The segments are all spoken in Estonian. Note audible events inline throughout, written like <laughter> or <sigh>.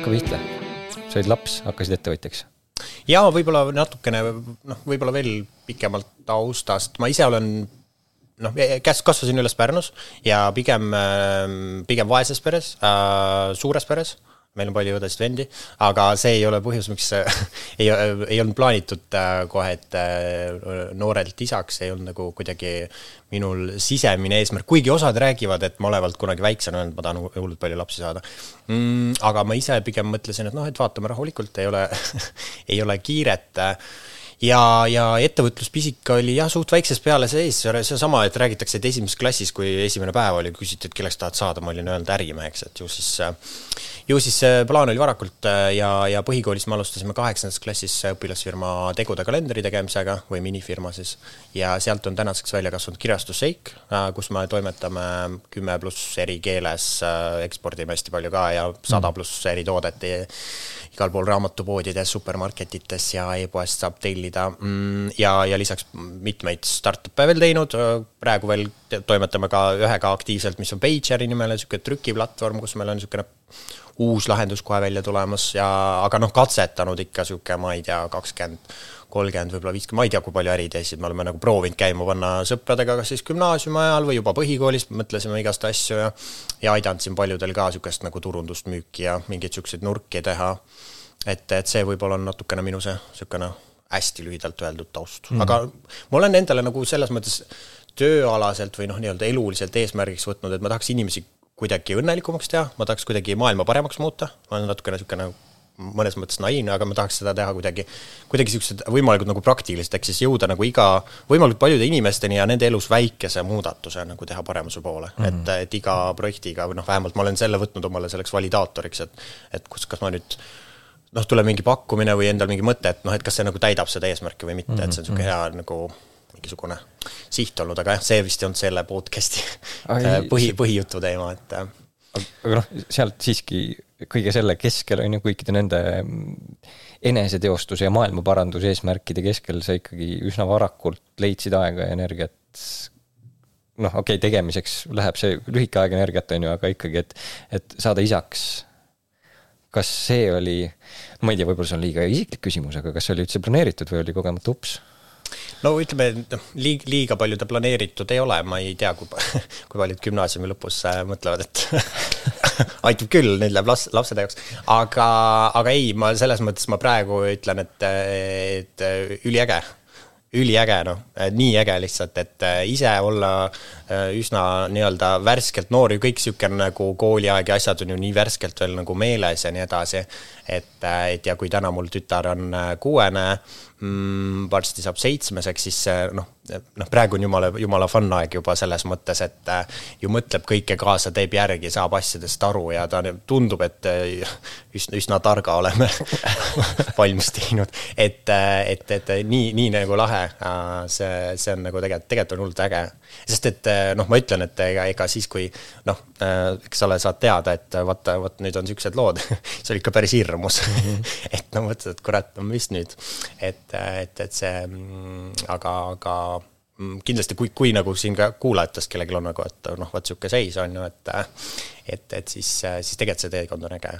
hakka pihta. sa olid laps, hakkasid ettevõtjaks? ja võib-olla natukene noh, võib-olla veel pikemalt taustast, ma ise olen noh, käs-, kasvasin üles Pärnus ja pigem, pigem vaeses peres äh,, suures peres meil on palju õdesid-vendi, aga see ei ole põhjus, miks <laughs> ei, ei olnud plaanitud äh, kohe, et äh, noorelt isaks ei olnud nagu kuidagi minul sisemine eesmärk, kuigi osad räägivad, et ma olevalt kunagi väiksena öelnud, ma tahan hullult palju lapsi saada. Mm,. aga ma ise pigem mõtlesin, et noh, et vaatame rahulikult, ei ole <laughs> ei ole kiiret. Ja, ja ettevõtluspisik oli jah, suht väiksest peale sees, seesama, et räägitakse, et esimeses klassis, kui esimene päev oli, küsiti, et kelleks tahad saada, ma olin öelnud ärimeheks, et ju siis, ju siis see plaan oli varakult ja, ja põhikoolis me alustasime kaheksandas klassis õpilasfirma Tegude kalendri tegemisega või minifirma siis. ja sealt on tänaseks välja kasvanud kirjastus Seik, kus me toimetame kümme pluss eri keeles, ekspordime hästi palju ka ja sada pluss eri toodet igal pool raamatupoodides, supermarketites ja e-poest saab tellida mm, ja, ja lisaks mitmeid startup'e veel teinud, praegu veel toimetame ka ühega aktiivselt, mis on Pageri nimel, niisugune trükiplatvorm, kus meil on niisugune uus lahendus kohe välja tulemas ja, aga noh, katsetanud ikka niisugune, ma ei tea, kakskümmend kolmkümmend, võib-olla viiskümmend, ma ei tea, kui palju äriidesid me oleme nagu proovinud käima panna sõpradega, kas siis gümnaasiumi ajal või juba põhikoolis, mõtlesime igast asju ja ja aidanud siin paljudel ka niisugust nagu turundust, müüki ja mingeid niisuguseid nurki teha. et, et see võib-olla on natukene minu see niisugune hästi lühidalt öeldud taust mm, -hmm. aga ma olen endale nagu selles mõttes tööalaselt või noh, nii-öelda eluliselt eesmärgiks võtnud, et ma tahaks inimesi kuidagi õnnelikumaks teha, ma tahaks kuidagi maailma paremaks muuta, ma olen natukene niisugune mõnes mõttes naiivne, aga ma tahaks seda teha kuidagi, kuidagi niisugused võimalikult nagu praktilised, ehk siis jõuda nagu iga, võimalikult paljude inimesteni ja nende elus väikese muudatuse nagu teha paremuse poole mm. -hmm. et, et iga projektiga või noh, vähemalt ma olen selle võtnud omale selleks validaatoriks, et et kus, kas ma nüüd noh, tuleb mingi pakkumine või endal mingi mõte, et noh, et kas see nagu täidab seda eesmärki või mitte mm, -hmm. et see on niisugune hea nagu mingisugune siht olnud, aga jah, see vist ei olnud selle podcast'i <laughs> põhi, põhijutu teema, et aga noh, sealt siiski kõige selle keskel on ju kõikide nende eneseteostuse ja maailmaparanduse eesmärkide keskel sa ikkagi üsna varakult leidsid aega ja energiat. noh, okei okay,, tegemiseks läheb see lühike aeg energiat, on ju, aga ikkagi, et, et saada isaks. kas see oli, ma ei tea, võib-olla see on liiga isiklik küsimus, aga kas see oli üldse planeeritud või oli kogemata ups? No ütleme, noh, liig-, liiga palju ta planeeritud ei ole, ma ei tea, kui, <laughs> kui paljud gümnaasiumi lõpus äh, mõtlevad, et <laughs> aitab küll, nüüd läheb laps, lapsede jaoks. aga, aga ei, ma selles mõttes ma praegu ütlen, et, et üliäge üliäge, noh, nii äge lihtsalt, et äh, ise olla äh, üsna nii-öelda värskelt noor ju kõik niisugune nagu kooliaeg ja asjad on ju nii värskelt veel nagu meeles ja nii edasi. et, et ja kui täna mul tütar on kuuene mm,, varsti saab seitsmeseks, siis noh, noh, praegu on jumala, jumala fun aeg juba selles mõttes, et äh, ju mõtleb kõike kaasa, teeb järgi, saab asjadest aru ja ta tundub, et äh, üsna, üsna targa oleme <laughs> valmis teinud. et, äh, et, et nii, nii nagu lahe, see, see on nagu tegelikult, tegelikult on hullult äge. sest et noh, ma ütlen, et ega, ega siis, kui noh, eks ole, saad teada, et vaata, vot nüüd on niisugused lood <laughs> see oli ikka päris hirmus. -hmm. <laughs> et no mõtled, et kurat, no mis nüüd, et et, et see, mm, aga, aga kindlasti kui, kui nagu siin ka kuulajatest kellelgi on nagu, et noh, vot niisugune seis on ju, et et, et siis, siis tegelikult see teekond on äge.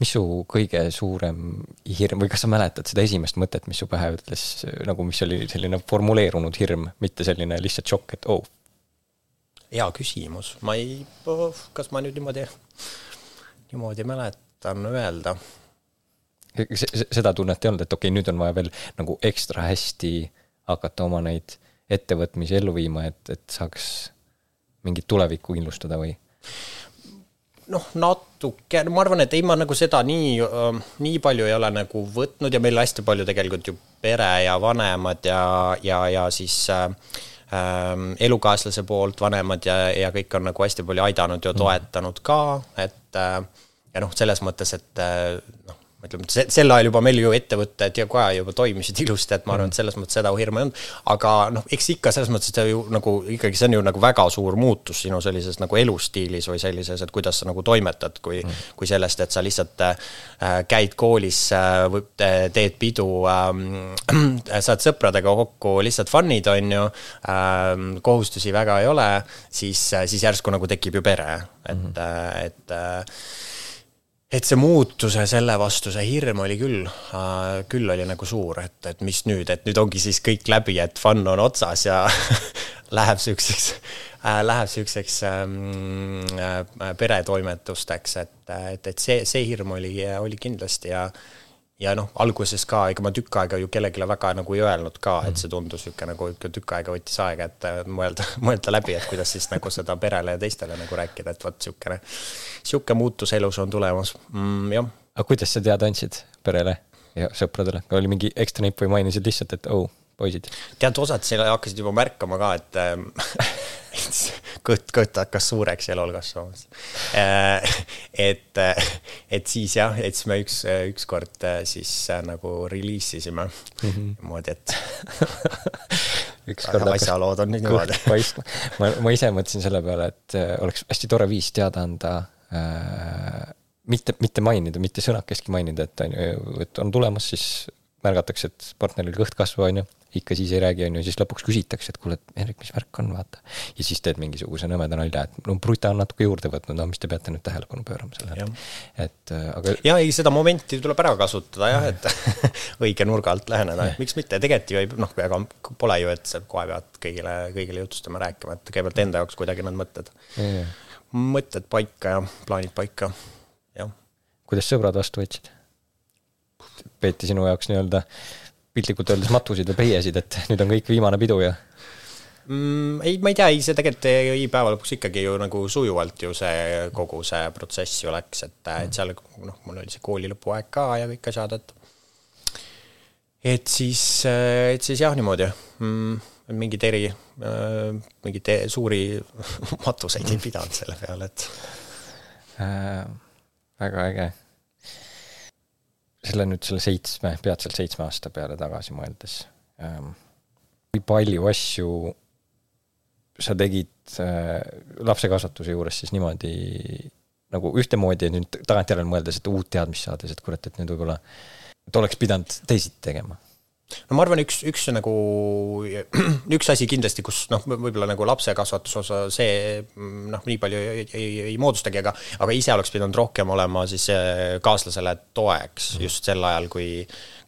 mis su kõige suurem hirm või kas sa mäletad seda esimest mõtet, mis su pähe ütles, nagu mis oli selline formuleerunud hirm, mitte selline lihtsalt šokk, et oh? hea küsimus, ma ei, kas ma nüüd niimoodi, niimoodi mäletan öelda seda tunnet ei olnud, et okei okay,, nüüd on vaja veel nagu ekstra hästi hakata oma neid ettevõtmisi ellu viima, et, et saaks mingit tulevikku kindlustada või? noh, natuke, ma arvan, et ei, ma nagu seda nii äh,, nii palju ei ole nagu võtnud ja meil hästi palju tegelikult ju pere ja vanemad ja, ja, ja siis äh, elukaaslase poolt vanemad ja, ja kõik on nagu hästi palju aidanud ja toetanud ka, et äh, ja noh, selles mõttes, et äh, noh, ütleme, et sel ajal juba meil ju ettevõtted ja ka juba toimisid ilusti, et ma arvan, et selles mõttes seda hirmu ei olnud. aga noh, eks ikka selles mõttes, et see ju nagu ikkagi, see on ju nagu väga suur muutus sinu sellises nagu elustiilis või sellises, et kuidas sa nagu toimetad, kui mm., kui sellest, et sa lihtsalt äh, käid koolis äh,, teed pidu äh,, saad sõpradega kokku, lihtsalt fun'id, on ju äh,, kohustusi väga ei ole, siis, siis järsku nagu tekib ju pere, et mm, -hmm. et äh, et see muutuse selle vastu, see hirm oli küll äh,, küll oli nagu suur, et, et mis nüüd, et nüüd ongi siis kõik läbi, et fun on otsas ja <laughs> läheb siukseks äh,, läheb siukseks ähm, äh, peretoimetusteks, et, et, et see, see hirm oli, oli kindlasti ja ja noh, alguses ka, ega ma tükk aega ju kellelegi väga nagu ei öelnud ka, et see tundus niisugune nagu ikka tükk aega võttis aega, et mõelda, <laughs> mõelda läbi, et kuidas siis nagu seda perele ja teistele nagu rääkida, et vot niisugune, niisugune muutus elus on tulemas mm,, jah. aga kuidas sa teada andsid perele ja sõpradele, oli mingi ekstra nipp või mainisid lihtsalt, et oh, poisid? tead, osad seal hakkasid juba märkama ka, et <laughs> kõht, kõht hakkas suureks elul kasvamas. Äh, et, et siis jah, et siis me üks, ükskord äh, siis äh, nagu release isime mm -hmm. niimoodi, et <laughs> ükskord asjalood on niimoodi. paistma, ma, ma ise mõtlesin selle peale, et oleks hästi tore viis teada anda äh, mitte, mitte mainida, mitte sõnakestki mainida, et on ju, et on tulemas, siis märgatakse, et partneril kõht kasvab, on ju ikka siis ei räägi, on ju, siis lõpuks küsitakse, et kuule, et Hendrik, mis värk on, vaata. ja siis teed mingisuguse nõmeda nalja, et no Bruta on natuke juurde võtnud, no mis te peate nüüd tähelepanu pöörama sellele. et äh, aga. ja ei, seda momenti tuleb ära kasutada jah, et <laughs> õige nurga alt läheneda, et miks mitte, tegelikult ju ei, noh, ega pole ju, et sa kohe pead kõigile, kõigile jutustama, rääkima, et kõigepealt enda jaoks kuidagi need mõtted, mõtted paika ja plaanid paika, jah. kuidas sõbrad vastu võtsid? Peeti sinu jaoks nii-öelda piltlikult öeldes matusid ja peiesid, et nüüd on kõik viimane pidu ja mm,? ei, ma ei tea, ei see tegelikult ei päeva lõpuks ikkagi ju nagu sujuvalt ju see kogu see protsess ju läks, et, et seal noh, mul oli see kooli lõpuaeg ka ja kõik asjad, et et siis, et siis jah, niimoodi mm, mingeid eri äh,, mingeid suuri <laughs> matuseid ei pidanud selle peale, et äh,. väga äge selle nüüd selle seitsme, peatselt seitsme aasta peale tagasi mõeldes ähm,, kui palju asju sa tegid äh, lapsekasvatuse juures siis niimoodi nagu ühtemoodi, et nüüd tagantjärele mõeldes, et uut teadmist saades, et kurat, et nüüd võib-olla, et oleks pidanud teisiti tegema no ma arvan, üks, üks nagu, <clears throat> üks asi kindlasti, kus noh, võib-olla nagu lapse kasvatuse osa see noh, nii palju ei, ei, ei moodustagi, aga aga ise oleks pidanud rohkem olema siis kaaslasele toeks mm. just sel ajal, kui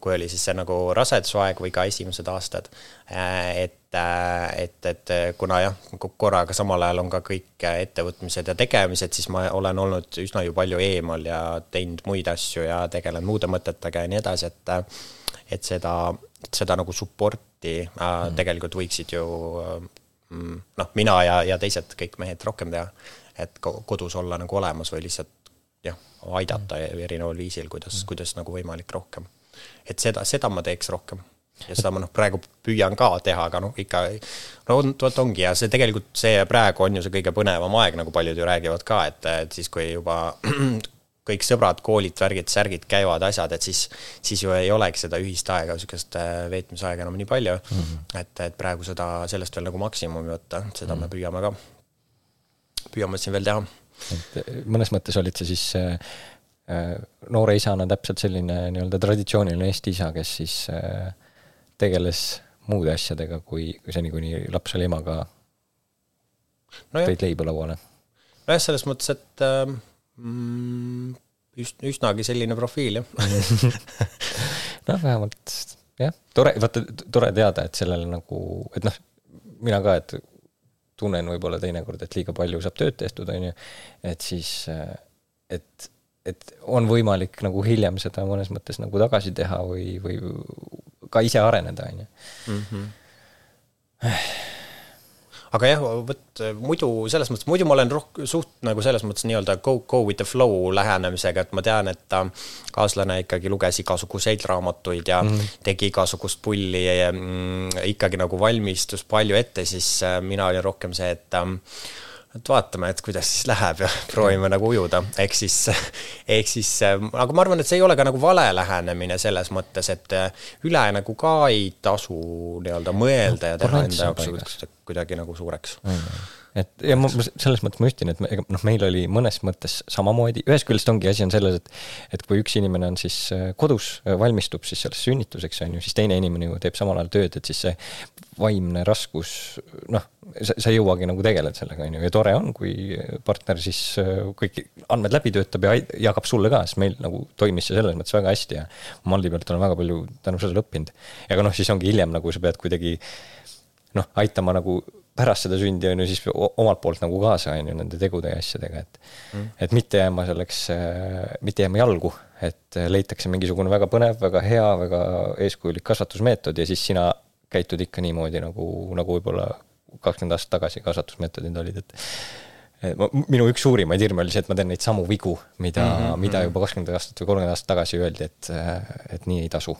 kui oli siis see nagu rasedusaeg või ka esimesed aastad. et, et, et kuna jah, korraga samal ajal on ka kõik ettevõtmised ja tegemised, siis ma olen olnud üsna ju palju eemal ja teinud muid asju ja tegelenud muude mõtetega ja nii edasi, et et seda seda nagu support'i äh, mm. tegelikult võiksid ju mm, noh, mina ja, ja teised kõik mehed rohkem teha, et kodus olla nagu olemas või lihtsalt jah, aidata mm. erineval viisil, kuidas mm., kuidas nagu võimalik rohkem. et seda, seda ma teeks rohkem ja seda ma noh, praegu püüan ka teha, aga noh, ikka no vot ongi ja see tegelikult see praegu on ju see kõige põnevam aeg, nagu paljud ju räägivad ka, et, et siis, kui juba kõik sõbrad, koolid, värgid, särgid käivad, asjad, et siis, siis ju ei olegi seda ühist aega, niisugust äh, veetmisaega enam nii palju mm. -hmm. et, et praegu seda, sellest veel nagu maksimumi võtta, seda mm -hmm. me mhm. püüame ka, püüame siin veel teha. et äh, mõnes mõttes olid sa siis äh, äh, noore isana täpselt selline nii-öelda traditsiooniline Eesti isa, kes siis äh, tegeles muude asjadega, kui, kui seni, kuni laps oli emaga no tõid leiba lauale? nojah, selles mõttes, et äh, mm,? Üst-, üsnagi selline profiil, jah. <laughs> Noh, vähemalt jah, tore, vaata, tore teada, et sellele nagu, et noh, mina ka, et tunnen võib-olla teinekord, et liiga palju saab tööd tehtud, on ju, et siis, et, et on võimalik nagu hiljem seda mõnes mõttes nagu tagasi teha või, või ka ise areneda, on ju. Mhm aga jah, vot muidu selles mõttes, muidu ma olen roh-, suht nagu selles mõttes nii-öelda go, go with the flow lähenemisega, et ma tean, et kaaslane ikkagi luges igasuguseid raamatuid ja mm -hmm. tegi igasugust pulli ja mm, ikkagi nagu valmistus palju ette, siis äh, mina olin rohkem see, et et vaatame, et kuidas siis läheb ja <laughs> proovime nagu ujuda, ehk siis, ehk siis, aga ma arvan, et see ei ole ka nagu vale lähenemine selles mõttes, et üle nagu ka ei tasu nii-öelda mõelda ja teha enda jaoks kuidagi nagu suureks. Mm. -hmm et ja ma, selles mõttes ma ütlen, et me, ega noh, meil oli mõnes mõttes samamoodi, ühest küljest ongi asi on selles, et et kui üks inimene on siis äh, kodus, äh, valmistub siis selleks sünnituseks, on ju, siis teine inimene ju teeb samal ajal tööd, et siis see vaimne raskus, noh, sa, sa ei jõuagi nagu tegeleda sellega, on ju, ja tore on, kui partner siis äh, kõik andmed läbi töötab ja jagab sulle ka, sest meil nagu toimis see selles mõttes väga hästi ja Maldi pealt olen väga palju tänu sellele õppinud. ja ka noh, siis ongi hiljem nagu sa pead kuidagi noh, aitama nagu pärast seda sündi, on ju, siis omalt poolt nagu kaasa, on ju, nende tegude ja asjadega, et mm. et mitte jääma selleks, mitte jääma jalgu, et leitakse mingisugune väga põnev, väga hea, väga eeskujulik kasvatusmeetod ja siis sina käitud ikka niimoodi, nagu, nagu võib-olla kakskümmend aastat tagasi kasvatusmeetodid olid, et ma, minu üks suurimaid hirme oli see, et ma teen neid samu vigu, mida mm, -hmm. mida juba kakskümmend aastat või kolmkümmend aastat tagasi öeldi, et, et nii ei tasu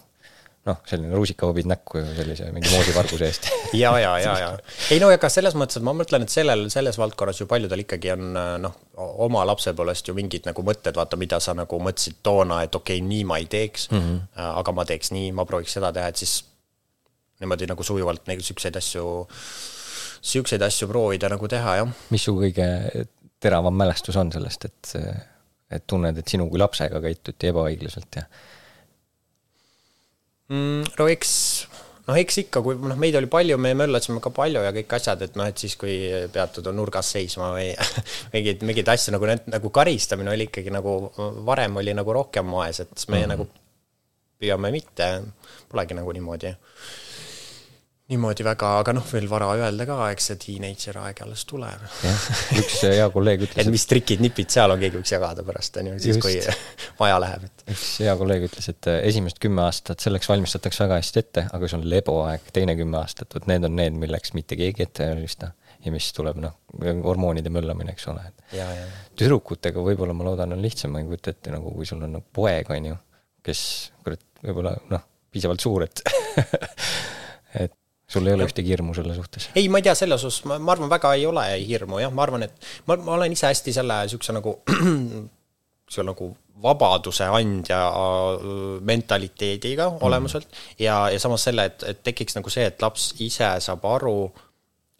noh, selline rusikahobid näkku ju sellise mingi moodivarguse eest <laughs> ja, ja, ja, ja ei no ega selles mõttes, et ma mõtlen, et sellel, selles valdkonnas ju paljudel ikkagi on noh, oma lapsepõlvest ju mingid nagu mõtted, vaata, mida sa nagu mõtlesid toona, et okei okay,, nii ma ei teeks mm, -hmm. aga ma teeks nii, ma prooviks seda teha, et siis niimoodi nagu sujuvalt neid siukseid asju, siukseid asju proovida nagu teha, jah. mis su kõige teravam mälestus on sellest, et, et tunned, et sinu kui lapsega käituti ebaõiglaselt ja mm,? no eks, noh, eks ikka, kui noh, meid oli palju, me möllasime ka palju ja kõik asjad, et noh, et siis, kui peatud on nurgas seisma või <laughs> mingeid, mingeid asju nagu need, nagu karistamine oli ikkagi nagu, varem oli nagu rohkem moes, et siis me mm -hmm. nagu püüame mitte, polegi nagu niimoodi niimoodi väga, aga noh, veel vara öelda ka, eks see teenager aeg alles tuleb. jah, üks hea kolleeg ütles et mis trikid-nipid seal on, keegi võiks jagada pärast, on ju, siis Just. kui <laughs> vaja läheb, üks hea kolleeg ütles, et äh, esimesed kümme aastat selleks valmistatakse väga hästi ette, aga see on leboaeg, teine kümme aastat, vot need on need, milleks mitte keegi ette ei valmista. ja mis tuleb, noh, hormoonide möllamine, eks ole, et tüdrukutega võib-olla ma loodan, on lihtsam, ma ei kujuta ette, nagu kui sul on nagu poeg, on ju, kes kurat, võib-olla noh, piisavalt suur, et <laughs> et sul ei ole ühtegi hirmu selle suhtes? ei, ma ei tea, selles osas ma, ma arvan, väga ei ole hirmu jah, ma arvan, et ma, ma olen ise hästi selle niisuguse nagu, <clears throat> niisuguse nagu vabaduse andja äh, mentaliteediga mm. olemuselt ja, ja samas selle, et, et tekiks nagu see, et laps ise saab aru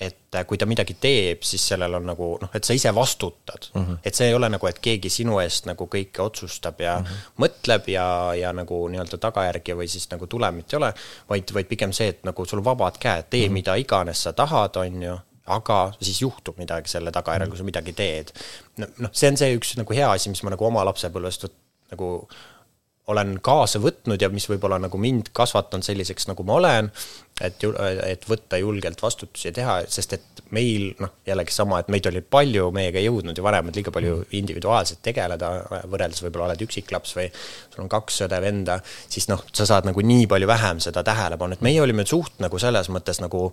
et äh, kui ta midagi teeb, siis sellel on nagu noh, et sa ise vastutad mm. -hmm. et see ei ole nagu, et keegi sinu eest nagu kõike otsustab ja mm -hmm. mõtleb ja, ja nagu nii-öelda tagajärgi või siis nagu tulemit ei ole, vaid, vaid pigem see, et nagu sul vabad käed, tee mm -hmm. mida iganes sa tahad, on ju, aga siis juhtub midagi selle tagajärjel, kui sa midagi teed. noh, see on see üks nagu hea asi, mis ma nagu oma lapsepõlvest nagu olen kaasa võtnud ja mis võib-olla nagu mind kasvatanud selliseks, nagu ma olen, et, et võtta julgelt vastutusi ja teha, sest et meil noh, jällegi sama, et meid oli palju, meiega ei jõudnud ju vanemad liiga palju individuaalselt tegeleda, võrreldes võib-olla oled üksiklaps või sul on kaks õde-venda, siis noh, sa saad nagu nii palju vähem seda tähelepanu, et meie olime suht nagu selles mõttes nagu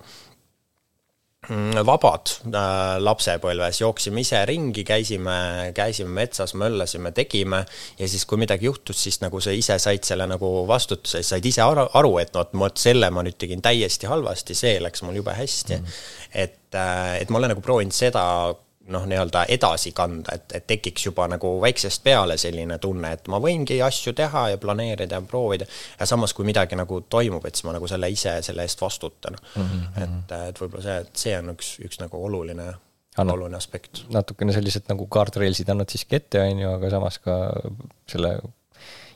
vabad äh, lapsepõlves, jooksime ise ringi, käisime, käisime metsas, möllasime, tegime. Ja siis, kui midagi juhtus, siis nagu sa ise said selle nagu vastutuse, said ise aru, aru, et no vot selle ma nüüd tegin täiesti halvasti, see läks mul jube hästi. Mm.. et, äh, et ma olen nagu proovinud seda noh, nii-öelda edasi kanda, et, et tekiks juba nagu väiksest peale selline tunne, et ma võingi asju teha ja planeerida ja proovida. ja samas, kui midagi nagu toimub, et siis ma nagu selle ise selle eest vastutan mm. -hmm. et, et võib-olla see, et see on üks, üks nagu oluline Annab, oluline aspekt. natukene sellised nagu guardrailsid annad siiski ette, on ju, aga samas ka selle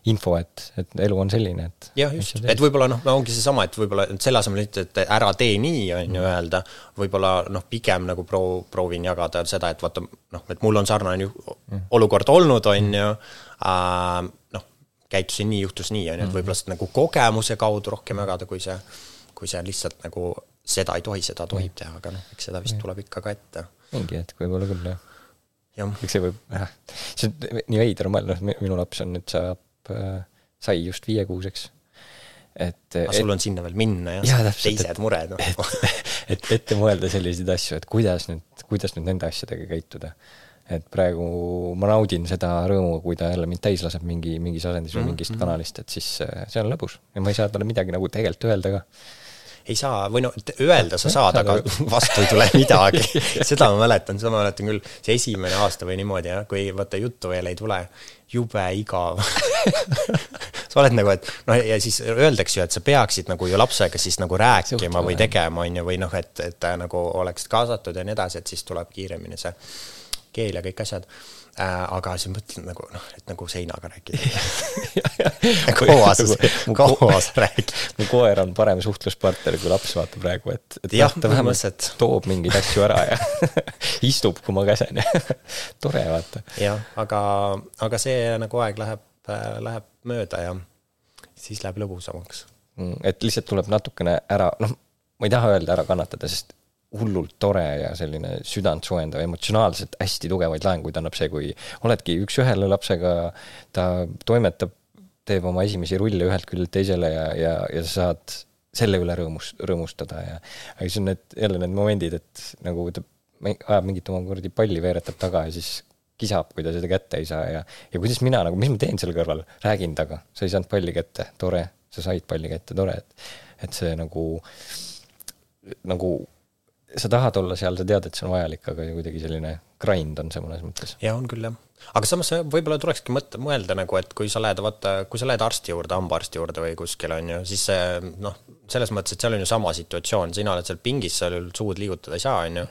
info, et, et elu on selline, et. jah, just, et võib-olla noh, ongi seesama, et võib-olla selle asemel ütled, et ära tee nii, on ju, öelda, võib-olla noh, pigem nagu proo-, proovin jagada seda, et vaata noh, et mul on sarnane mm. olukord olnud, on ju äh,, noh, käitusin nii, juhtus nii, on ju, et mm. võib-olla seda nagu kogemuse kaudu rohkem jagada, kui see, kui see lihtsalt nagu seda ei tohi, seda tohib mm. teha, aga noh, eks seda vist tuleb ikka ka ette. mingi hetk võib-olla küll, jah eks see võib, see on nii veider mõelda, noh, minu laps on nüüd saab Äh, sai just viiekuuseks. et aga sul on sinna veel minna jah ja, täpselt, teised et, mured no.. et, <laughs> et ette mõelda selliseid asju, et kuidas nüüd, kuidas nüüd nende asjadega käituda. et praegu ma naudin seda rõõmu, kui ta jälle mind täis laseb mingi, mingis asendis või mm -hmm. mingist kanalist, et siis äh, see on lõbus ja ma ei saa talle midagi nagu tegelikult öelda ka ei saa, või noh, öelda sa saad, aga <laughs> vastu ei tule midagi. <laughs> seda ma mäletan, seda ma mäletan küll, see esimene aasta või niimoodi jah, kui vaata juttu veel ei tule, jube igav <laughs> sa oled nagu, et noh, ja siis öeldakse ju, et sa peaksid nagu ju lapsega siis nagu rääkima või tegema, on ju, või noh, et, et ta nagu oleks kaasatud ja nii edasi, et siis tuleb kiiremini see keel ja kõik asjad äh,. aga siis mõtlen nagu noh, et nagu seinaga rääkida kaua sa, kaua sa räägid? mu koer on parem suhtluspartner kui laps, vaata praegu, et, et jah, ta vähemalt toob mingeid asju ära ja <laughs> istub, kui ma käsen ja <laughs> tore, vaata. jah, aga, aga see nagu aeg läheb, läheb mööda ja siis läheb lõbusamaks. Mm, et lihtsalt tuleb natukene ära, noh, ma ei taha öelda ära kannatada, sest hullult tore ja selline südantsoojendav, emotsionaalselt hästi tugevaid laenguid annab see, kui oledki üks-ühele lapsega, ta toimetab, teeb oma esimesi rulle ühelt küljelt teisele ja, ja, ja sa saad selle üle rõõmus, rõõmustada ja aga siis on need, jälle need momendid, et nagu ta ajab mingit oma kuradi palli, veeretab taga ja siis kisab, kui ta seda kätte ei saa ja, ja kuidas mina nagu, mis ma teen selle kõrval, räägin temaga, sa ei saanud palli kätte, tore, sa said palli kätte, tore, et, et see nagu, nagu sa tahad olla seal, sa tead, et see on vajalik, aga kuidagi selline grind on see mõnes mõttes. jaa, on küll jah. Aga samas võib-olla tulekski mõtte, mõelda nagu, et kui sa lähed, vaata, kui sa lähed arsti juurde, hambaarsti juurde või kuskile, on ju, siis see noh, selles mõttes, et seal on ju sama situatsioon, sina oled seal pingis, seal suud liigutada ei saa, on ju,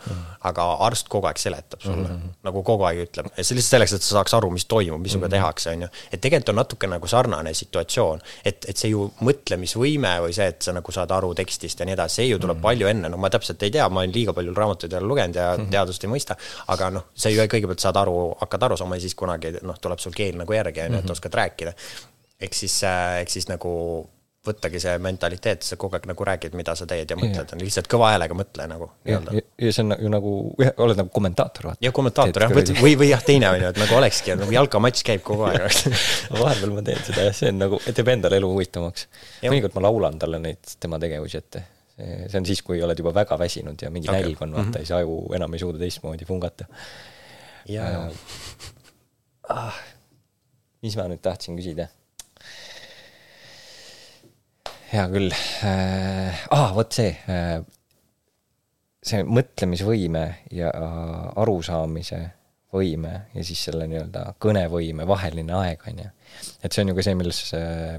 aga arst kogu aeg seletab sulle mm, -hmm. nagu kogu aeg ütleb, ja see lihtsalt selleks, et sa saaks aru, mis toimub, mis sinuga mm -hmm. tehakse, on ju. et tegelikult on natuke nagu sarnane situatsioon, et, et see ju mõtlemisvõime või see, et sa nagu saad aru tekstist ja nii edasi, see ju tuleb mm -hmm. palju enne, no ma täpselt ei tea, ma olen liiga palju raamatuid jälle lugenud ja mm -hmm. teadust ei mõista, aga noh, sa ju kõigepealt saad aru, hakkad aru saama ja siis kunagi noh, tuleb sul keel nagu järgi, on ju, et mhm. oskad rääkida. ehk siis, ehk siis nagu võttagi see mentaliteet, sa kogu aeg nagu räägid, mida sa teed ja mõtled, lihtsalt kõva häälega mõtle nagu. ja, ja, see on ju nagu, oled nagu kommentaator, vaata. jah, kommentaator jah, või, või jah, teine on ju, et nagu olekski, nagu jalkamatš käib kogu aeg vahepeal ma teen seda jah, see on nagu, teeb endale elu huvitavamaks. mõnikord ma laulan talle neid tema tegevusi ette. see on siis, kui oled juba väga väsinud ja mingi okay. nälg on, vaata mm, -hmm. siis aju enam ei suuda teistmoodi pungata. jaa. ah, mis ma nüüd tahtsin küsida hea küll äh,. ah, vot see äh,, see mõtlemisvõime ja arusaamise võime ja siis selle nii-öelda kõnevõime vaheline aeg, on ju. et see on ju ka see, milles,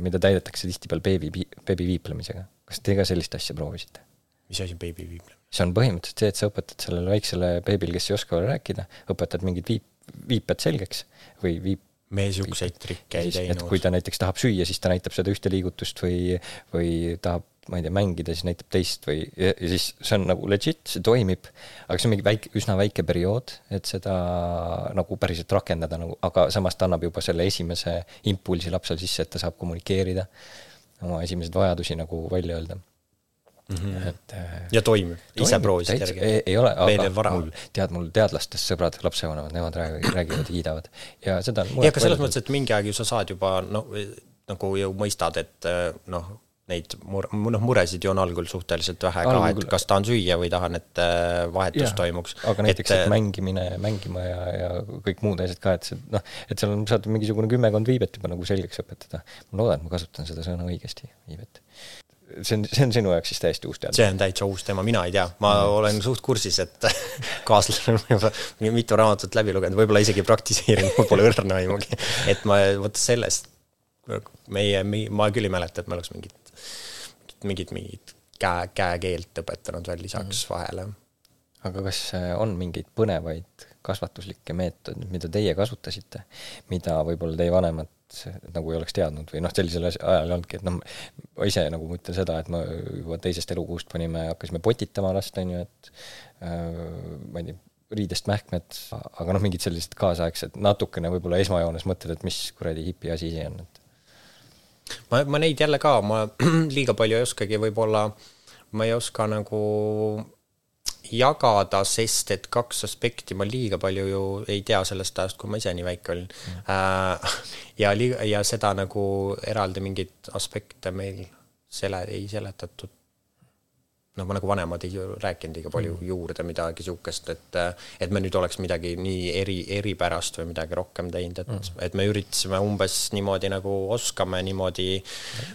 mida täidetakse tihtipeale beebi, beebi viiplemisega. kas te ka sellist asja proovisite? mis asi on beebi viiplemine? see on põhimõtteliselt see, et sa õpetad sellele väiksele beebile, kes ei oska veel rääkida, õpetad mingid viip, viiped selgeks või viip, me niisuguseid trikke ei teinud. et kui ta näiteks tahab süüa, siis ta näitab seda ühte liigutust või, või tahab, ma ei tea, mängida, siis näitab teist või, ja, ja siis see on nagu legit, see toimib, aga see on mingi väike, üsna väike periood, et seda nagu päriselt rakendada nagu, aga samas ta annab juba selle esimese impulsi lapsel sisse, et ta saab kommunikeerida, oma esimesed vajadusi nagu välja öelda mm. -hmm. et äh, ja toimib, ise proovisid järgi? ei, ei ole, aga mul, tead, mul teadlastest sõbrad, lapsevanemad, nemad räägivad, räägivad kiidavad ja seda on ja ka selles mõttes, et mingi aeg ju sa saad juba noh, nagu ju mõistad, et äh, noh, neid mur-, noh, muresid ju on algul suhteliselt vähe ka, et kas tahan süüa või tahan, et äh, vahetus ja, toimuks. aga näiteks, et, et mängimine, mängima ja, ja kõik muud asjad ka, et see noh, et seal on, saad mingisugune kümmekond viibet juba nagu selgeks õpetada. ma loodan, et ma kasutan seda sõna õigesti, viibet see on, see on sinu jaoks siis täiesti uus teadmine? see on täitsa uus teema, mina ei tea, ma mm. olen suht kursis, et <laughs> kaaslane on juba mitu raamatut läbi lugenud, võib-olla isegi praktiseerinud, mul pole õrna aimugi. et ma vot sellest, meie, ma küll ei mäleta, et me oleks mingit, mingit, mingit käe, käekeelt õpetanud veel lisaks mm. vahele. aga kas äh, on mingeid põnevaid kasvatuslikke meetodeid, mida teie kasutasite, mida võib-olla teie vanemad nagu ei oleks teadnud või noh, sellisel ajal ei olnudki, et noh, ma ise nagu mõtlen seda, et ma juba teisest elukuust panime, hakkasime potitama last, on ju, et äh, ma ei tea, riidest mähkmed, aga noh, mingid sellised kaasaegsed, natukene võib-olla esmajoones mõtled, et mis kuradi hipi asi see on, et. Ma, ma neid jälle ka, ma <clears throat> liiga palju ei oskagi võib-olla, ma ei oska nagu jagada, sest et kaks aspekti ma liiga palju ju ei tea sellest ajast, kui ma ise nii väike olin. Mm.. Äh, <laughs> ja liiga, ja seda nagu eraldi mingeid aspekte meil sele-, ei seletatud noh, nagu vanemad ei rääkinud liiga palju mm. juurde midagi sihukest, et, et me nüüd oleks midagi nii eri, eripärast või midagi rohkem teinud, et mm., et me üritasime umbes niimoodi nagu oskame niimoodi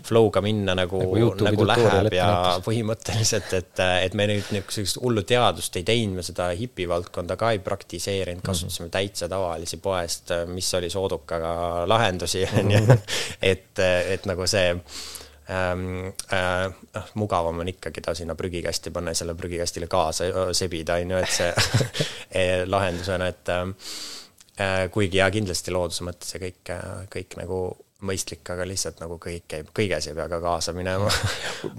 flow'ga minna nagu, nagu, nagu läheb ja näitas. põhimõtteliselt, et, et me nüüd niisugust hullu teadust ei teinud, me seda hipivaldkonda ka ei praktiseerinud, kasutasime mm. täitsa tavalisi poest, mis oli soodukaga lahendusi, on ju, <laughs> et, et nagu see ähm, äh, mugavam on ikkagi ta sinna prügikasti panna ja selle prügikastile kaasa sebida, on ju, et see <laughs> e, lahendusena, et äh, kuigi jaa, kindlasti looduse mõttes ja kõik, kõik nagu mõistlik, aga lihtsalt nagu kõik käib, kõiges ei pea ka kaasa minema.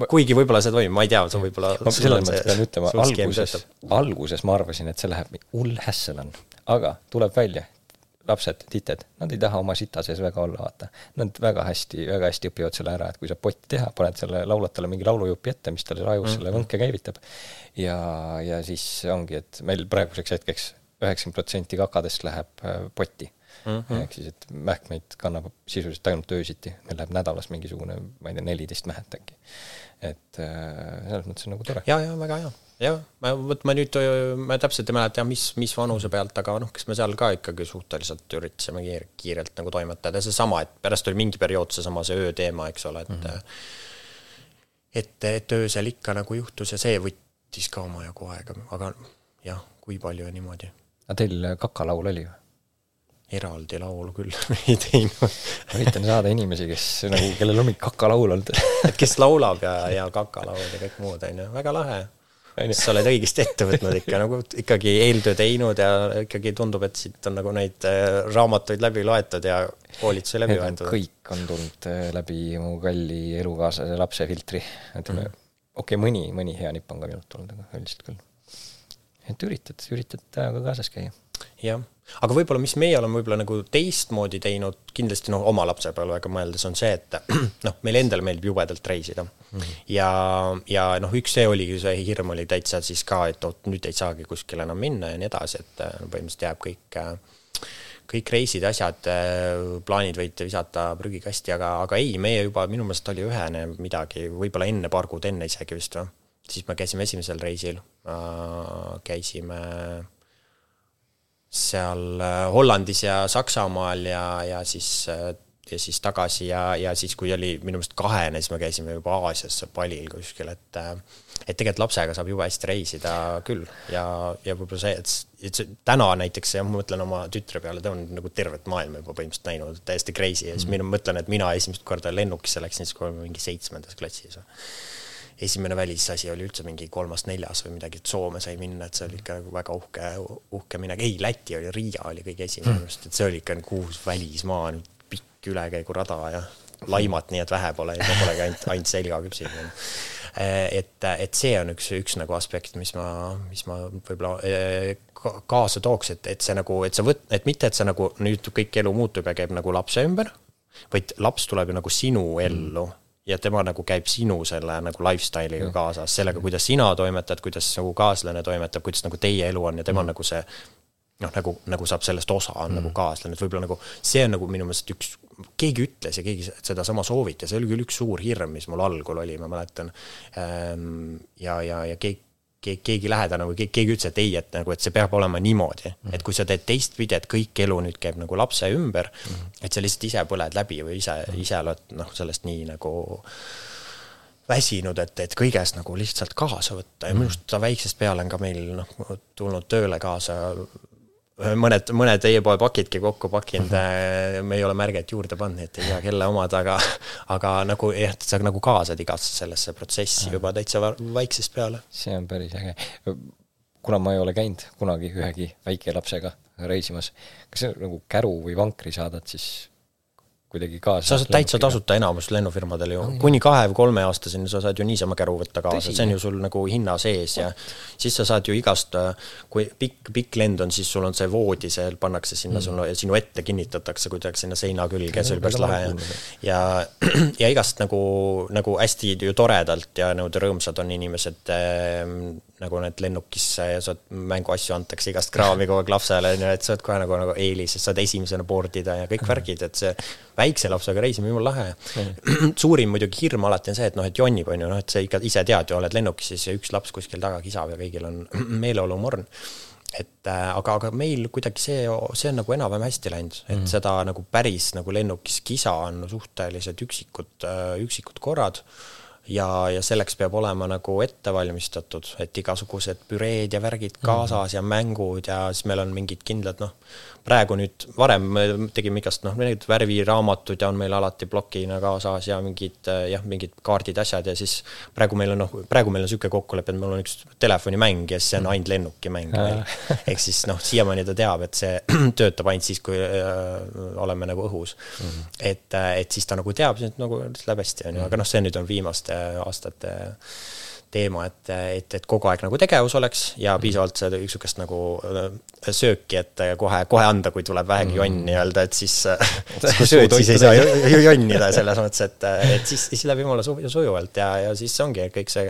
Kuigi võib-olla see toimib, ma ei tea, sa võib-olla ma selles mõttes pean ütlema, alguses, alguses ma arvasin, et see läheb hull hässel on, aga tuleb välja, lapsed, tited, nad ei taha oma sita sees väga olla, vaata. Nad väga hästi, väga hästi õpivad selle ära, et kui saab potti teha, paned selle laulatale mingi laulujupi ette, mis talle ajus mm -hmm. selle võnke käivitab. ja, ja siis ongi, et meil praeguseks hetkeks üheksakümmend protsenti kakadest läheb äh, potti mm -hmm.. ehk siis, et mähkmeid kannab sisuliselt ainult öösiti, meil läheb nädalas mingisugune, ma ei tea, neliteist mähet äkki. et äh, selles mõttes on nagu tore. ja, ja väga hea jah, ma, vot ma nüüd, ma täpselt ei mäleta mis, mis vanuse pealt, aga noh, kas me seal ka ikkagi suhteliselt üritasime kiir, kiirelt nagu toimetada, seesama, et pärast oli mingi periood seesama see ööteema, eks ole, et mm -hmm. et, et öösel ikka nagu juhtus ja see võttis ka omajagu aega, aga jah, kui palju ja niimoodi. aga teil kakalaul oli või? eraldi laulu küll <laughs> ei teinud ma üritan saada inimesi, kes nagu, kellel on mingi kakalaul olnud et <laughs> kes laulab ja, ja kakalaulud ja kõik muud, on ju, väga lahe sa oled õigesti ette võtnud ikka nagu ikkagi eeltöö teinud ja ikkagi tundub, et siit on nagu neid äh, raamatuid läbi loetud ja koolitusi läbi loetud. kõik on tulnud äh, läbi mu kalli elukaaslase lapse filtri, ütleme mm. okei okay,, mõni, mõni hea nipp on ka minult tulnud, aga üldiselt küll. et üritad, üritad ajaga kaasas käia. jah aga võib-olla, mis meie oleme võib-olla nagu teistmoodi teinud, kindlasti noh, oma lapsepõlvega mõeldes on see, et <clears throat> noh, meil endale meeldib jubedalt reisida mm. -hmm. ja, ja noh, üks see oligi, see hirm oli täitsa siis ka, et oot, nüüd ei saagi kuskile enam minna ja nii edasi, et no, põhimõtteliselt jääb kõik kõik reisid, asjad, plaanid võite visata prügikasti, aga, aga ei, meie juba minu meelest oli ühene midagi, võib-olla enne, paar kuud enne isegi vist või. siis me käisime esimesel reisil, käisime seal äh, Hollandis ja Saksamaal ja, ja siis äh, ja siis tagasi ja, ja siis, kui oli minu meelest kahene, siis me käisime juba Aasias palil kuskil, et äh, et tegelikult lapsega saab jube hästi reisida küll ja, ja võib-olla see, et, et see täna näiteks, ja ma mõtlen oma tütre peale, ta on nagu tervet maailma juba põhimõtteliselt näinud, täiesti crazy ja siis mm. mina mõtlen, et mina esimest korda lennukisse läksin siis, kui olime mingi seitsmendas klassis esimene välisasi oli üldse mingi kolmas-neljas või midagi, et Soome sai minna, et see oli ikka nagu väga uhke, uhke minek, ei, Läti oli, Riia oli kõige esimene minu arust, et see oli ikka nagu uus välismaa, pikk ülekäigurada ja laimat nii et vähe pole ja polegi ainult, ainult selgaküpsid. et, et see on üks, üks nagu aspekt, mis ma, mis ma võib-olla eh, kaasa tooks, et, et see nagu, et sa võt-, et mitte, et sa nagu nüüd kõik elu muutub ja käib nagu lapse ümber, vaid laps tuleb ju nagu sinu ellu. mm ja tema nagu käib sinu selle nagu lifestyle'iga mm. kaasas, sellega, kuidas sina toimetad, kuidas nagu kaaslane toimetab, kuidas nagu teie elu on ja tema mm. nagu see noh, nagu, nagu saab sellest osa, on mm. nagu kaaslane, et võib-olla nagu see on nagu minu meelest üks, keegi ütles ja keegi sedasama soovitas, see oli küll üks suur hirm, mis mul algul oli, ma mäletan. Ehm, ja, ja, ja keegi keegi, lähedane või keegi, ütles, et ei, et nagu, et see peab olema niimoodi mm, -hmm. et kui sa teed teistpidi, et kõik elu nüüd käib nagu lapse ümber mm, -hmm. et sa lihtsalt ise põled läbi või ise mm, -hmm. ise oled noh, sellest nii nagu väsinud, et, et kõiges nagu lihtsalt kaasa võtta ja minu arust väiksest peale on ka meil noh, tulnud tööle kaasa mõned, mõned e-poe pakidki kokku pakkinud, äh, me ei ole märget juurde pannud, et ei tea, kelle omad, aga aga nagu jah, sa nagu kaasad igasse sellesse protsessi juba täitsa väiksest peale. see on päris äge. kuna ma ei ole käinud kunagi ühegi väikelapsega reisimas, kas nagu käru või vankri saadad siis kuidagi kaasa. sa saad täitsa tasuta enamus lennufirmadel ju, kuni kahe või kolmeaastaseni sa saad ju niisama käru võtta kaasa, see on ju sul nagu hinna sees ja siis sa saad ju igast, kui pikk, pikk lend on, siis sul on see voodi, see pannakse sinna mm. sulle, sinu ette kinnitatakse kuidagi sinna seina külge, see oli päris lahe ja ja, <clears throat> ja igast nagu, nagu hästi ju toredalt ja nagu rõõmsad on inimesed ehm, nagu need lennukisse ja sa oled, mänguasju antakse igast kraami kogu aeg lapsele, on ju, et sa oled kohe nagu, nagu eelis, et saad esimesena board ida ja kõik värgid, et see väikse lapsega reisimine, jumala lahe. Mm.. <clears throat> suurim muidugi hirm alati on see, et noh, et jonnib, on ju, noh, et sa ikka ise tead ju, oled lennukis siis üks laps kuskil taga kisab ja kõigil on <clears throat> meeleolumorn. Et äh, aga, aga meil kuidagi see, see on nagu enam-vähem hästi läinud, et mm. seda nagu päris nagu lennukis kisa on suhteliselt üksikud, äh, üksikud korrad ja, ja selleks peab olema nagu ette valmistatud, et igasugused püreed ja värgid kaasas mm -hmm. ja mängud ja siis meil on mingid kindlad noh, praegu nüüd, varem me tegime igast noh, need värviraamatud ja on meil alati plokina kaasas ja mingid jah, mingid kaardid, asjad ja siis praegu meil on noh, praegu meil on niisugune kokkulepe, et mul on üks telefonimäng ja see on ainult lennukimäng meil. ehk siis noh, siiamaani ta teab, et see <clears throat> töötab ainult siis, kui äh, oleme nagu õhus mm. -hmm. et, et siis ta nagu teab, siis nagu läheb hästi, on ju, aga noh, see nüüd on viimaste aastate teema, et, et, et kogu aeg nagu tegevus oleks ja mhm. piisavalt seda niisugust nagu äh, sööki, et kohe, kohe anda, kui tuleb vähegi jonn mhm. nii-öelda, et siis, <laughs> siis kui sööd, siis ei saa jonnida selles mõttes, et, et siis, siis läheb jumala sujuvalt ja, ja siis ongi kõik see,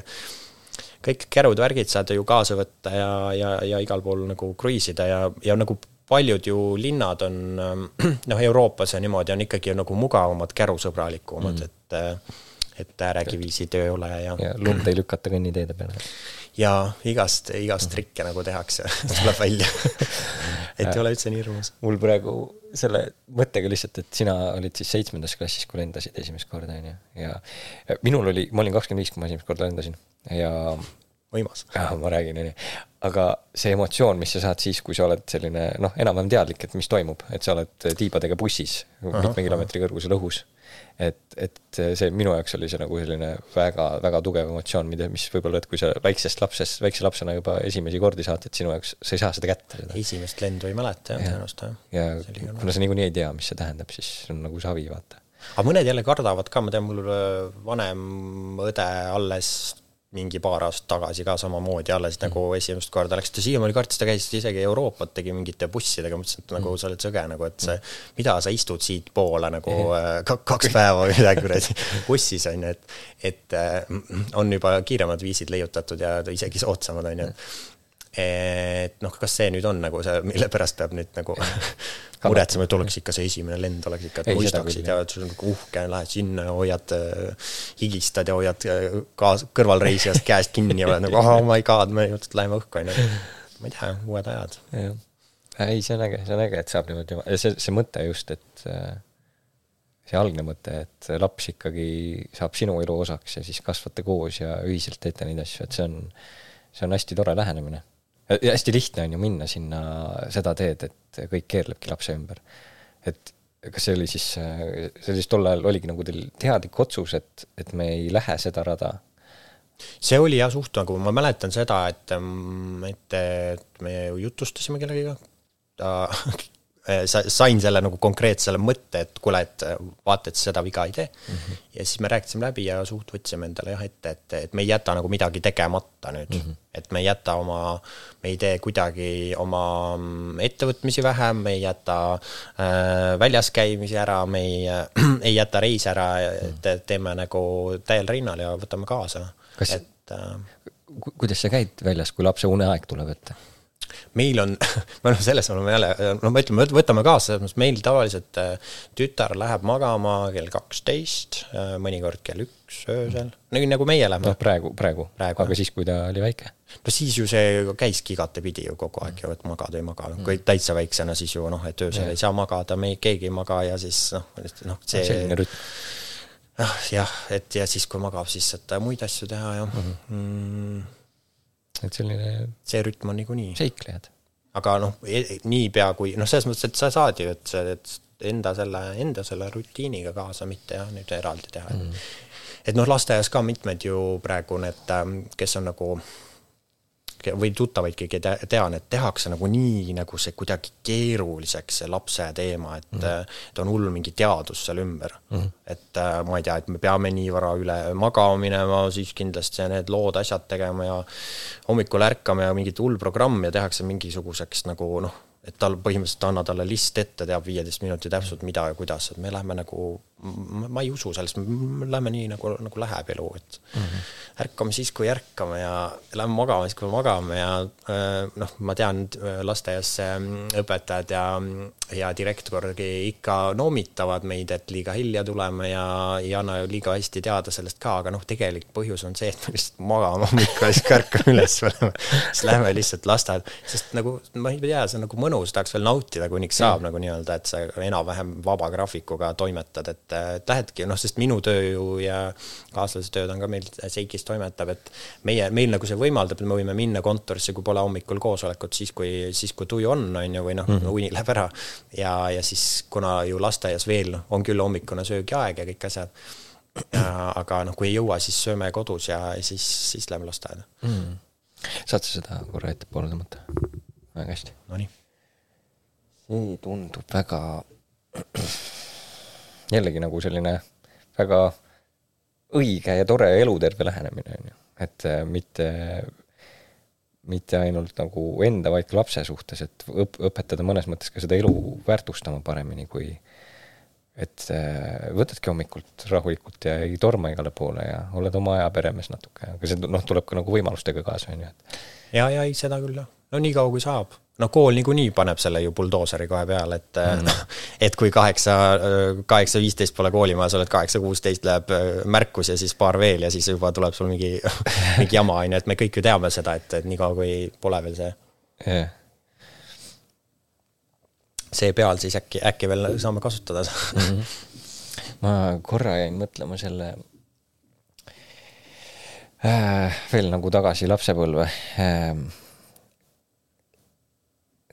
kõik kärud-värgid saad ju kaasa võtta ja, ja, ja igal pool nagu kruiisida ja, ja nagu paljud ju linnad on <clears throat> noh, Euroopas ja niimoodi on ikkagi nagu mugavamad, kärusõbralikumad mm., et et äärekivisid ei ole ja. ja lund ei lükata kõnniteede peale. ja igast, igast trikke nagu tehakse <laughs> tuleb välja et ei ole üldse nii hirmus. mul praegu selle mõttega lihtsalt, et sina olid siis seitsmendas klassis, kui lendasid esimest korda, on ju, ja minul oli, ma olin kakskümmend viis, kui ma esimest korda lendasin ja võimas. ma räägin, on ju. aga see emotsioon, mis sa saad siis, kui sa oled selline noh, enam-vähem teadlik, et mis toimub, et sa oled tiibadega bussis mitme kilomeetri kõrgusel õhus et, et see minu jaoks oli see nagu selline väga, väga tugev emotsioon, mida, mis võib-olla, et kui sa väiksest lapsest, väikse lapsena juba esimesi kordi saad, et sinu jaoks, sa ei saa seda kätte. esimest lendu ei mäleta jah, tõenäoliselt jah. ja kuna sa niikuinii ei tea, mis see tähendab, siis on nagu savi, vaata. aga mõned jälle kardavad ka, ma tean, mul vanem õde alles mingi paar aastat tagasi ka samamoodi, alles mm. nagu esimest korda läks, ta siiamaani kartis, ta käis isegi Euroopat, tegi mingite bussidega, mõtlesin, et nagu mm. sa oled sõge nagu, et see, mida sa istud siitpoole nagu mm. kaks päeva või midagi kuradi <laughs> bussis on ju, et, et äh, on juba kiiremad viisid leiutatud ja isegi soodsamad on ju, et et noh, kas see nüüd on nagu see, mille pärast peab nüüd nagu <laughs> muretsema, et oleks ikka see esimene lend oleks ikka, et muistaksid ja sul on nagu uhke, lähed sinna ja hoiad, äh, higistad ja hoiad äh, kaas-, kõrvalreisijast <laughs> käest kinni ja oled nagu oh my god, me läheme õhku, on ju. <laughs> ma ei tea, uued ajad. ei, see on äge, see on äge, et saab niimoodi, see, see mõte just, et äh, see algne mõte, et laps ikkagi saab sinu elu osaks ja siis kasvate koos ja ühiselt teete neid asju, et see on, see on hästi tore lähenemine hästi lihtne on ju minna sinna seda teed, et kõik keerlebki lapse ümber. et kas see oli siis, see oli siis tol ajal oligi nagu teil teadlik otsus, et, et me ei lähe seda rada? see oli jah, suht nagu, ma mäletan seda, et, et, et me jutustasime kellegagi, ta Äh, <laughs> sain selle nagu konkreetsele mõtte, et kuule, et äh, vaata, et seda viga ei tee mm. -hmm. ja siis me rääkisime läbi ja suht võtsime endale jah ette, et, et me ei jäta nagu midagi tegemata nüüd mm. -hmm. et me ei jäta oma, me ei tee kuidagi oma mm, ettevõtmisi vähem, me ei jäta äh, väljas käimisi ära, me ei äh,, <clears throat> ei jäta reise ära, et mhm. teeme nagu täiel rinnal ja võtame kaasa. et äh, kuidas sa käid väljas, kui lapse uneaeg tuleb ette? Meil on, <laughs> me oleme selles oleme jälle, no ma ütlen, võtame kaasa, selles mõttes meil tavaliselt äh, tütar läheb magama kell kaksteist, äh, mõnikord kell üks öösel, nii nagu meie läheme. noh, praegu, praegu, praegu., aga siis, kui ta oli väike? no siis ju see käiski igatepidi ju kogu aeg ju, et magada ei maga, kui täitsa väiksena siis ju noh, et öösel ja. ei saa magada, me keegi ei maga ja siis noh, noh see selline rütm noh, jah, et ja siis, kui magab, siis saad muid asju teha ja mhm. mm -hmm et selline see rütm on niikuinii. seiklejad. aga noh, e-, niipea kui noh, selles mõttes, et sa saad ju, et sa, et enda selle, enda selle rutiiniga kaasa, mitte jah, nüüd eraldi teha mm.. et noh, lasteaias ka mitmed ju praegu need, ähm, kes on nagu või tuttavaidki tean, et tehakse nagu nii nagu see kuidagi keeruliseks, see lapse teema, et mm, -hmm. et on hull mingi teadus seal ümber mm. -hmm. et äh, ma ei tea, et me peame nii vara üle magama minema, siis kindlasti need lood, asjad tegema ja hommikul ärkame ja mingit hull programm ja tehakse mingisuguseks nagu noh, et tal põhimõtteliselt anna talle list ette, teab viieteist minuti täpselt, mida ja kuidas, et me lähme nagu, ma ei usu sellest, me lähme nii nagu, nagu läheb elu, et mm -hmm. ärkame siis, kui ärkame ja lähme magama siis, kui magame ja äh, noh, ma tean, lasteaias õpetajad ja, ja direktorgi ikka noomitavad meid, et liiga hilja tuleme ja ei anna ju liiga hästi teada sellest ka, aga noh, tegelik põhjus on see, et me lihtsalt magame hommikul ja siis ärkame üles, siis lähme lihtsalt lasteaeda, sest nagu ma ei tea, see on nagu mõnus tahaks veel nautida, kuniks saab mm. nagu nii-öelda, et sa enam-vähem vaba graafikuga toimetad, et, et lähedki, noh, sest minu töö ju ja kaaslase tööd on ka meil Seikis toimetab, et meie, meil nagu see võimaldab, et me võime minna kontorisse, kui pole hommikul koosolekut, siis kui, siis kui tuju on, on ju, või noh mm., uni läheb ära. ja, ja siis, kuna ju lasteaias veel on küll hommikune söögiaeg ja kõik asjad, aga noh, kui ei jõua, siis sööme kodus ja siis, siis lähme lasteaeda mm.. saad sa seda korra ettepoole tõmmata? väga hästi. Nonii see tundub väga, <clears throat> jällegi nagu selline väga õige ja tore ja eluterve lähenemine, on ju. et äh, mitte, mitte ainult nagu enda, vaid ka lapse suhtes, et õp-, õpetada mõnes mõttes ka seda elu väärtustama paremini, kui et äh, võtadki hommikult rahulikult ja ei torma igale poole ja oled oma aja peremees natuke, aga see noh, tuleb ka nagu võimalustega kaasa, on ju, et. ja, ja ei, seda küll jah, no nii kaua, kui saab no kool niikuinii paneb selle ju buldooseri kohe peale, et mm. noh, <laughs> et kui kaheksa, kaheksa viisteist pole koolimajas, oled kaheksa kuusteist, läheb äh, märkus ja siis paar veel ja siis juba tuleb sul mingi, <laughs> mingi jama, on ju, et me kõik ju teame seda, et, et niikaua, kui pole veel see yeah. see peal, siis äkki, äkki veel saame kasutada mm. -hmm. ma korra jäin mõtlema selle äh, veel nagu tagasi lapsepõlve äh,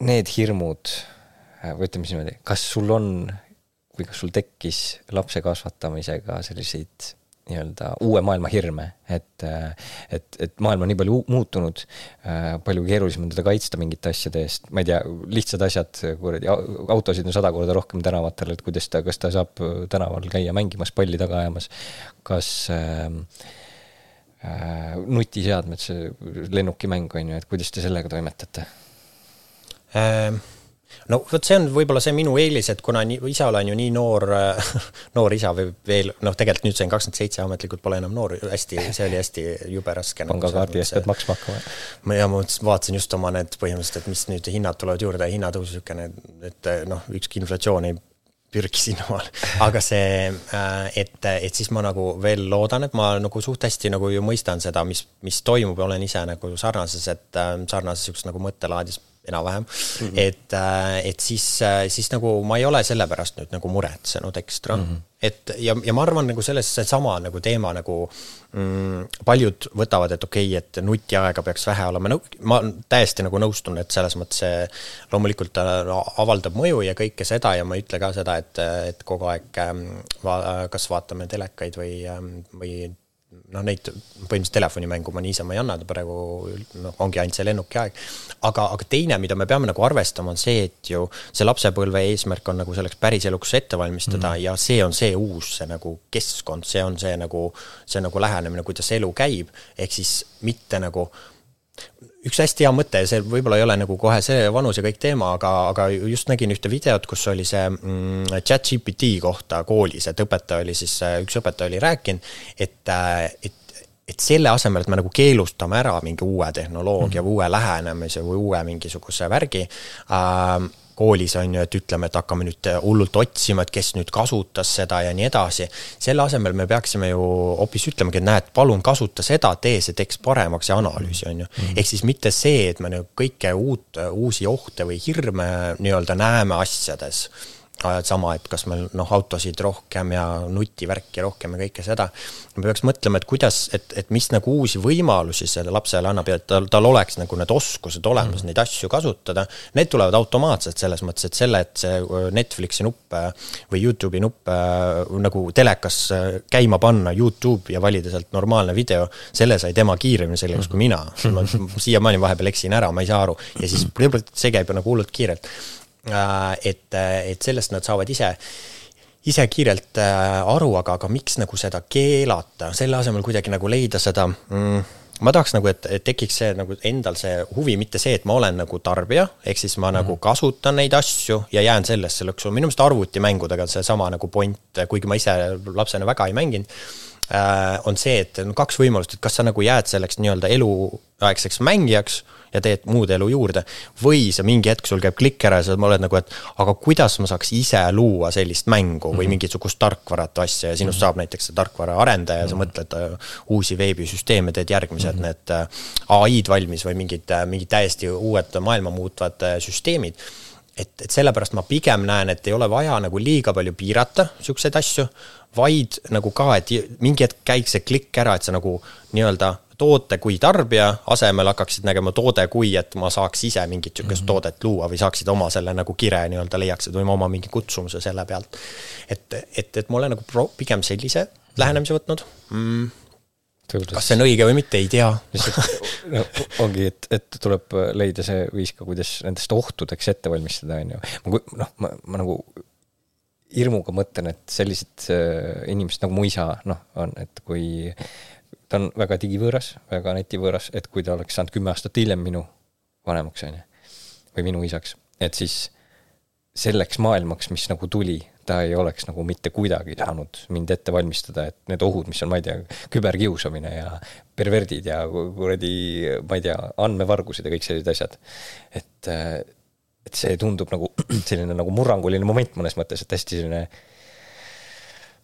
need hirmud, või ütleme siis niimoodi, kas sul on või kas sul tekkis lapse kasvatamisega selliseid nii-öelda uue maailma hirme, et, et, et maailm on nii palju muutunud, palju keerulisem on teda kaitsta mingite asjade eest, ma ei tea, lihtsad asjad, kuradi, autosid on sada korda rohkem tänavatel, et kuidas ta, kas ta saab tänaval käia mängimas, palli taga ajamas, kas äh, äh, nutiseadmed, see lennukimäng on ju, et kuidas te sellega toimetate? Ehm, no vot, see on võib-olla see minu eelis, et kuna nii, ise olen ju nii noor, <laughs> noor isa või veel, noh, tegelikult nüüd sain kakskümmend seitse, ametlikult pole enam noor, hästi, see oli hästi jube raske. Nagu pangakaardi eest pead maksma hakkama. ma ja ma vaatasin just oma need põhimõtteliselt, et mis nüüd hinnad tulevad juurde, hinnatõus niisugune, et noh, ükski inflatsioon ei pürgi sinnamaale, aga see, äh, et, et siis ma nagu veel loodan, et ma nagu suht hästi nagu ju mõistan seda, mis, mis toimub ja olen ise nagu sarnases, et äh, sarnases niisuguses nagu mõttelaadis enam-vähem mm. -hmm. et, äh, et siis, äh, siis nagu ma ei ole selle pärast nüüd nagu muretsenud ekstra mm. -hmm. et ja, ja ma arvan nagu selles seesama nagu teema nagu mm, paljud võtavad, et okei okay,, et nutiaega peaks vähe olema, no ma täiesti nagu nõustun, et selles mõttes see loomulikult ta avaldab mõju ja kõike seda ja ma ei ütle ka seda, et, et kogu aeg ähm, va, kas vaatame telekaid või, ähm, või noh, neid põhimõtteliselt telefonimängu ma niisama ei anna, praegu noh, ongi ainult see lennuki aeg. aga, aga teine, mida me peame nagu arvestama, on see, et ju see lapsepõlve eesmärk on nagu selleks päriseluks ette valmistada mm. ja see on see uus, see nagu keskkond, see on see nagu, see nagu lähenemine, kuidas elu käib, ehk siis mitte nagu üks hästi hea mõte, see võib-olla ei ole nagu kohe see vanus ja kõik teema, aga, aga just nägin ühte videot, kus oli see mm, chat GPT kohta koolis, et õpetaja oli siis, üks õpetaja oli rääkinud, et, et et selle asemel, et me nagu keelustame ära mingi uue tehnoloogia mm -hmm. või uue lähenemise või uue mingisuguse värgi äh,, koolis on ju, et ütleme, et hakkame nüüd hullult otsima, et kes nüüd kasutas seda ja nii edasi. selle asemel me peaksime ju hoopis ütlemagi, et näed, palun kasuta seda, tee see tekst paremaks ja analüüsi, on ju. Mhm. ehk siis mitte see, et me nagu kõike uut, uusi ohte või hirme nii-öelda näeme asjades sama, et kas meil noh, autosid rohkem ja nutivärki rohkem ja kõike seda. me peaks mõtlema, et kuidas, et, et mis nagu uusi võimalusi sellele lapsele annab ja et tal, tal oleks nagu need oskused olemas mm. neid asju kasutada. Need tulevad automaatselt selles mõttes, et selle, et see äh, Netflixi nupp äh, või Youtube'i nupp äh, nagu telekas käima panna, Youtube ja valida sealt normaalne video, selle sai tema kiiremini selgeks mm. kui mina. ma siiamaani vahepeal eksin ära, ma ei saa aru ja siis see käib nagu hullult kiirelt Äh, et, et sellest nad saavad ise ise kiirelt äh, aru, aga, aga miks nagu seda keelata, selle asemel kuidagi nagu leida seda mm, ma tahaks nagu, et, et tekiks see nagu endal see huvi, mitte see, et ma olen nagu tarbija, ehk siis ma mm -hmm. nagu kasutan neid asju ja jään sellesse lõksu, minu meelest arvutimängudega on seesama nagu point, kuigi ma ise lapsena väga ei mänginud äh,, on see, et on kaks võimalust, et kas sa nagu jääd selleks nii-öelda eluaegseks mängijaks ja teed muud elu juurde. või sa mingi hetk, sul käib klikk ära ja sa oled nagu, et aga kuidas ma saaks ise luua sellist mängu või -hmm. mingisugust tarkvarat asja ja sinust -hmm. saab näiteks see tarkvara arendaja ja sa -hmm. mõtled äh, uusi veebisüsteeme, teed järgmised need äh, ai-d valmis või mingid, äh, mingid täiesti uued maailma muutvad süsteemid et, et sellepärast ma pigem näen, et ei ole vaja nagu liiga palju piirata siukseid asju, vaid nagu ka, et mingi hetk käiks see klikk ära, et sa nagu nii-öelda toote kui tarbija asemel hakkaksid nägema toode kui, et ma saaks ise mingit sihukest mm -hmm. toodet luua või saaksid oma selle nagu kire nii-öelda leiaksid või oma mingi kutsumuse selle pealt. et, et, et ma olen nagu pro-, pigem sellise lähenemise võtnud mm kas see on õige või mitte, ei tea. no ongi, et, et tuleb leida see viis ka, kuidas nendest ohtudeks ette valmistada, on ju. ma, noh, ma, ma nagu hirmuga mõtlen, et sellised äh, inimesed nagu mu isa, noh, on, et kui ta on väga digivõõras, väga netivõõras, et kui ta oleks saanud kümme aastat hiljem minu vanemaks, on ju, või minu isaks, et siis selleks maailmaks, mis nagu tuli, ta ei oleks nagu mitte kuidagi saanud mind ette valmistada, et need ohud, mis on, ma ei tea, küberkiusamine ja perverdid ja kuradi, ma ei tea, andmevargused ja kõik sellised asjad. et, et see tundub nagu <clears throat> selline nagu murranguline moment mõnes mõttes, et hästi selline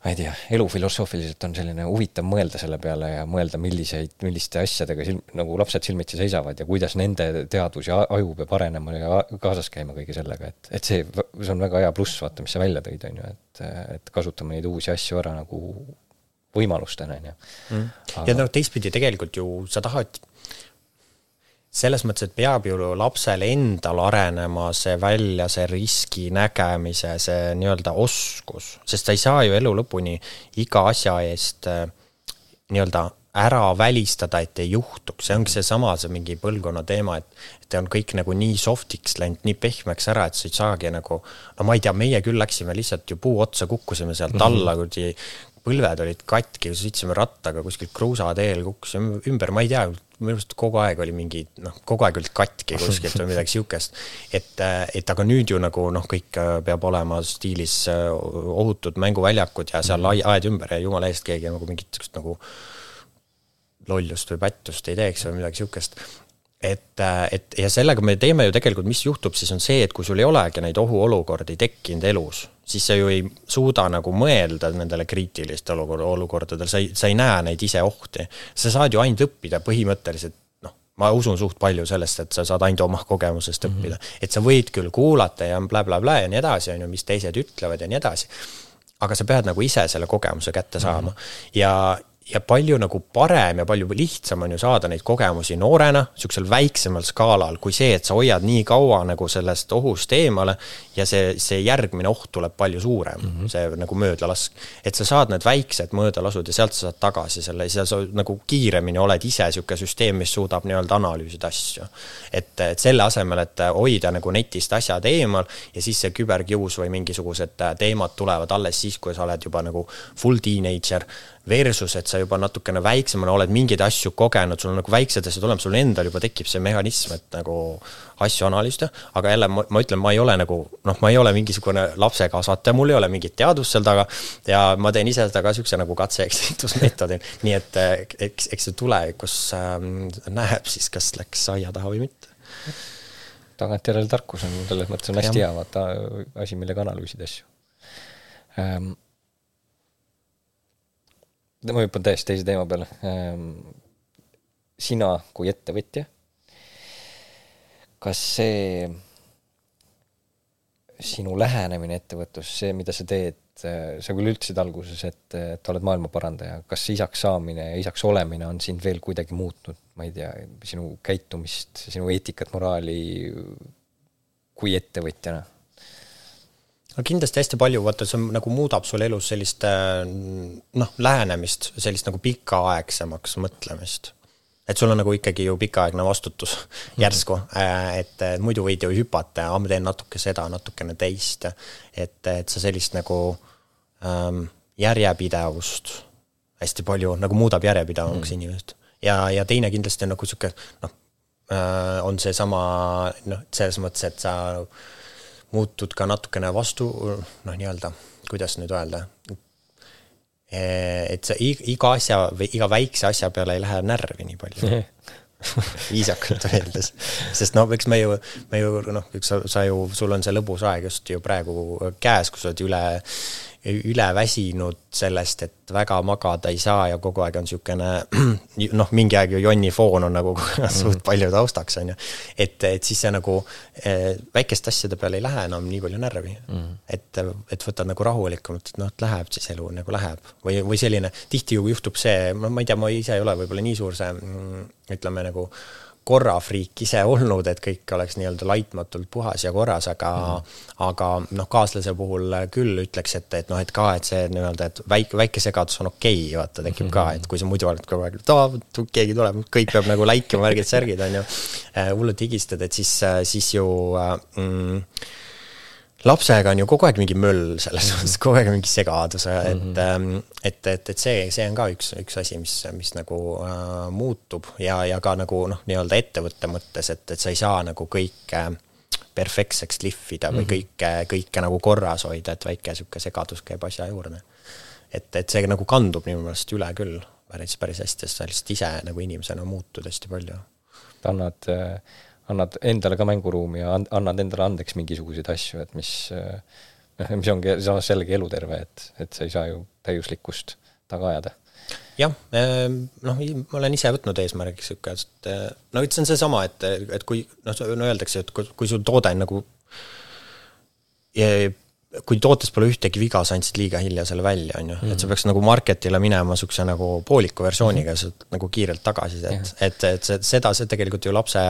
ma ei tea, elufilosoofiliselt on selline huvitav mõelda selle peale ja mõelda, milliseid, milliste asjadega silm, nagu lapsed silmitsi seisavad ja kuidas nende teadvus ja aju peab arenema ja kaasas käima kõige sellega, et, et see, see on väga hea pluss, vaata, mis sa välja tõid, on ju, et, et kasutame neid uusi asju ära nagu võimalustena, on ju. Mm. ja noh, teistpidi tegelikult ju sa tahad selles mõttes, et peab ju lapsel endal arenema see välja, see riski nägemise, see nii-öelda oskus, sest sa ei saa ju elu lõpuni iga asja eest äh, nii-öelda ära välistada, et ei juhtuks, see ongi seesama, see mingi põlvkonna teema, et et on kõik nagu nii soft'iks läinud, nii pehmeks ära, et sa ei saagi nagu, no ma ei tea, meie küll läksime lihtsalt ju puu otsa, kukkusime sealt mm -hmm. alla, kuradi põlved olid katki, sõitsime rattaga kuskilt kruusateel, kukkusime ümber, ma ei tea, minu arust kogu aeg oli mingi noh, kogu aeg olid katki kuskilt või midagi siukest. et, et aga nüüd ju nagu noh, kõik äh, peab olema stiilis äh, ohutud mänguväljakud ja seal aed ümber ja jumala eest keegi nagu mingit siukest nagu lollust või pättust ei teeks või midagi siukest et, äh, et ja sellega me teeme ju tegelikult, mis juhtub siis on see, et kui sul ei olegi neid ohuolukordi tekkinud elus, siis sa ju ei suuda nagu mõelda nendele kriitilistele olukorra, olukordadele, sa ei, sa ei näe neid ise ohti. sa saad ju ainult õppida põhimõtteliselt, noh, ma usun suht palju sellest, et sa saad ainult oma kogemusest mm -hmm. õppida. et sa võid küll kuulata ja blablabla bla, bla, ja nii edasi, on ju, mis teised ütlevad ja nii edasi, aga sa pead nagu ise selle kogemuse kätte saama mm -hmm. ja ja palju nagu parem ja palju lihtsam on ju saada neid kogemusi noorena, niisugusel väiksemal skaalal, kui see, et sa hoiad nii kaua nagu sellest ohust eemale ja see, see järgmine oht tuleb palju suurem mm, -hmm. see nagu möödalask. et sa saad need väiksed möödalasud ja sealt sa saad tagasi selle, siis sa nagu kiiremini oled ise niisugune süsteem, mis suudab nii-öelda analüüsida asju. et, et selle asemel, et hoida nagu netist asjad eemal ja siis see küberkius või mingisugused teemad tulevad alles siis, kui sa oled juba nagu full teenager versus, et sa juba natukene väiksemana oled mingeid asju kogenud, sul on nagu väiksed asjad olemas, sul endal juba tekib see mehhanism, et nagu asju analüüsida, aga jälle ma, ma ütlen, ma ei ole nagu noh, ma ei ole mingisugune lapsekasvataja, mul ei ole mingit teadust seal taga ja ma teen ise seda ka niisuguse nagu katse-eksitusmeetodil, <laughs> nii et eks, eks see tulevikus äh, näeb siis, kas läks aia taha või mitte. Tagantjärele tarkus on selles mõttes on hästi hea, vaata asi, millega analüüsida asju. Ähm, ma hüppan täiesti teise teema peale. Ehm, sina kui ettevõtja, kas see sinu lähenemine ettevõtlus, see, mida sa teed, sa küll ütlesid alguses, et, et oled maailmaparandaja, kas isaks saamine ja isaks olemine on sind veel kuidagi muutnud, ma ei tea, sinu käitumist, sinu eetikat, moraali kui ettevõtjana? No kindlasti hästi palju, vaata see nagu muudab sul elus sellist äh, noh, lähenemist, sellist nagu pikaaegsemaks mõtlemist. et sul on nagu ikkagi ju pikaaegne vastutus <laughs> järsku mm, -hmm. et, et muidu võid ju hüpata, ma teen natuke seda, natukene teist, et, et sa sellist nagu ähm, järjepidevust hästi palju nagu muudab järjepidevamaks mm -hmm. inimest ja, ja teine kindlasti on nagu sihuke noh, on seesama noh, selles mõttes, et sa muutud ka natukene vastu, noh, nii-öelda, kuidas nüüd öelda, et sa iga asja või iga väikse asja peale ei lähe närvi nii palju. Viisakalt öeldes, sest noh, eks me ju, me ju noh, eks sa, sa ju, sul on see lõbus aeg just ju praegu käes, kus sa oled üle üle väsinud sellest, et väga magada ei saa ja kogu aeg on niisugune <clears throat> noh, mingi aeg ju jonni foon on nagu <laughs> suht mhm. palju taustaks, on ju. et, et siis see nagu eh, väikeste asjade peale ei lähe enam nii palju närvi mm. -hmm. et, et võtad nagu rahulikumalt, et noh, et läheb siis elu nagu läheb. või, või selline, tihti ju juhtub see, ma ei tea, ma ise ei ole võib-olla nii suur see mm, ütleme nagu korrafriik ise olnud, et kõik oleks nii-öelda laitmatult puhas ja korras, aga mm. aga noh, kaaslase puhul küll ütleks, et, et noh, et ka, et see nii-öelda, et väike, väike segadus on okei okay,, vaata, tekib mm -hmm. ka, et kui sa muidu oled kogu aeg, et aa, keegi tuleb, kõik peab nagu läikima, värgid-särgid, on ju, hullult higistad, et siis, siis ju mm, lapsega on ju kogu aeg mingi möll selles mõttes, kogu aeg mingi segadus, et mm, -hmm. et, et, et see, see on ka üks, üks asi, mis, mis nagu äh, muutub ja, ja ka nagu noh, nii-öelda ettevõtte mõttes, et, et sa ei saa nagu kõike perfektseks lihvida või mm -hmm. kõike, kõike nagu korras hoida, et väike sihuke segadus käib asja juurde. et, et see nagu kandub minu meelest üle küll päris, päris hästi, sest sa lihtsalt ise nagu inimesena muutud hästi palju. annad äh annad endale ka mänguruumi ja annad endale andeks mingisuguseid asju, et mis noh, mis ongi samas jällegi eluterve, et, et sa ei saa ju täiuslikkust taga ajada. jah, ehm, noh, ma olen ise võtnud eesmärgiks niisugust, no see on seesama, et, et kui noh, no öeldakse, et kui, kui sul toode on nagu kui tootes pole ühtegi viga, sa andsid liiga hilja selle välja, on ju, et sa mhm. peaks nagu marketile minema niisuguse nagu pooliku versiooniga ja saad nagu kiirelt tagasisidet, et, et see, seda, see tegelikult ju lapse,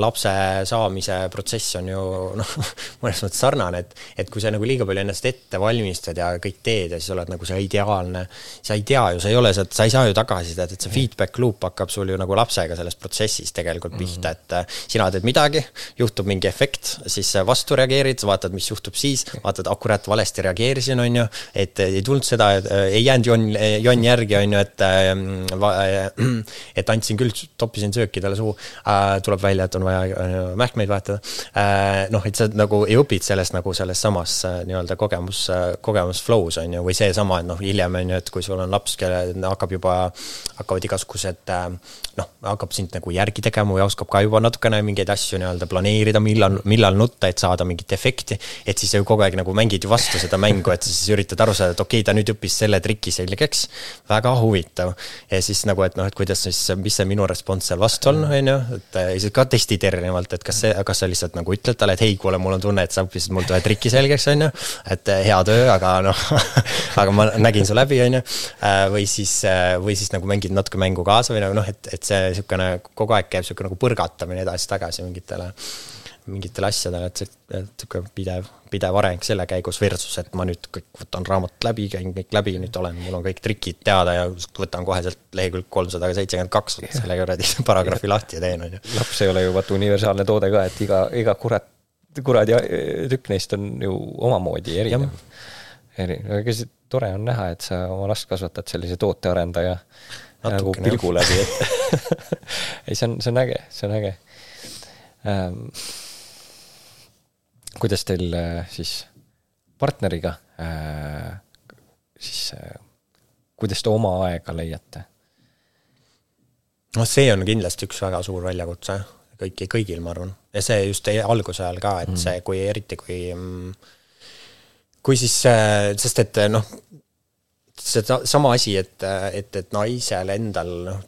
lapse saamise protsess on ju noh, <laughs> mõnes mõttes sarnane, et, et kui sa nagu liiga palju ennast ette valmistad ja kõik teed ja siis oled nagu see ideaalne, sa ei tea ju, sa ei ole, sa ei saa ju tagasisidet, et see feedback loop hakkab sul ju nagu lapsega selles protsessis tegelikult pihta, et äh, sina teed midagi, juhtub mingi efekt, siis vastu reageerid, vaatad, mis juhtub siis, vaatad, et ah kurat, valesti reageerisin, on ju, et ei tulnud seda, ei jäänud jonn, jonn järgi, on ju, et äh, et andsin küll, toppisin sööki talle suhu, äh, tuleb välja, et on vaja äh, mähkmeid vahetada. noh, et sa nagu ei õpid sellest nagu selles samas nii-öelda kogemus, kogemus flow's on ju, või seesama, et noh, hiljem on ju, et kui sul on laps, kelle hakkab juba, hakkavad igasugused noh, hakkab sind nagu järgi tegema või oskab ka juba natukene mingeid asju nii-öelda planeerida, millal, millal nutta, et saada mingit efekti. et siis sa ju kogu aeg nagu mängid ju vastu seda mängu, et siis üritad aru saada, et okei okay,, ta nüüd õppis selle triki selgeks. väga huvitav. ja siis nagu, et noh, et kuidas siis, mis see minu respons seal vastu on, on ju, et ja siis ka testid erinevalt, et kas see, kas sa lihtsalt nagu ütled talle, et hei, kuule, mul on tunne, et sa õppisid mult ühe triki selgeks, on ju. et hea töö, aga noh <laughs> aga ma nägin su läbi, on ju. või siis, või siis nagu mängid natuke mängu kaasa või nagu noh, et et see niisugune, kogu aeg käib niisugune nagu põrgatamine edasi-tagasi mingitele, mingitele asjadele, et see, niisugune pidev, pidev areng selle käigus versus, et ma nüüd kõik võtan raamatut läbi, käin kõik läbi, nüüd olen, mul on kõik trikid teada ja võtan kohe sealt lehekülg kolmsada seitsekümmend kaks selle kuradi <laughs> paragrahvi lahti ja teen, on ju. laps ei ole ju vaata universaalne toode ka, et iga, iga kurat, kuradi tükk neist on ju omamoodi erinev. eri, aga see tore on näha, et sa oma last kasvatad sellise tootearendaja nagu pilgu läbi, et <laughs> ei, see on, see on äge, see on äge ähm,. Kuidas teil äh, siis partneriga äh, siis äh,, kuidas te oma aega leiate? noh, see on kindlasti üks väga suur väljakutse kõiki, kõigil, ma arvan. ja see just alguse ajal ka, et mm. see, kui eriti, kui mm, kui siis, sest et noh, seda sama asi, et, et, et naisel endal noh,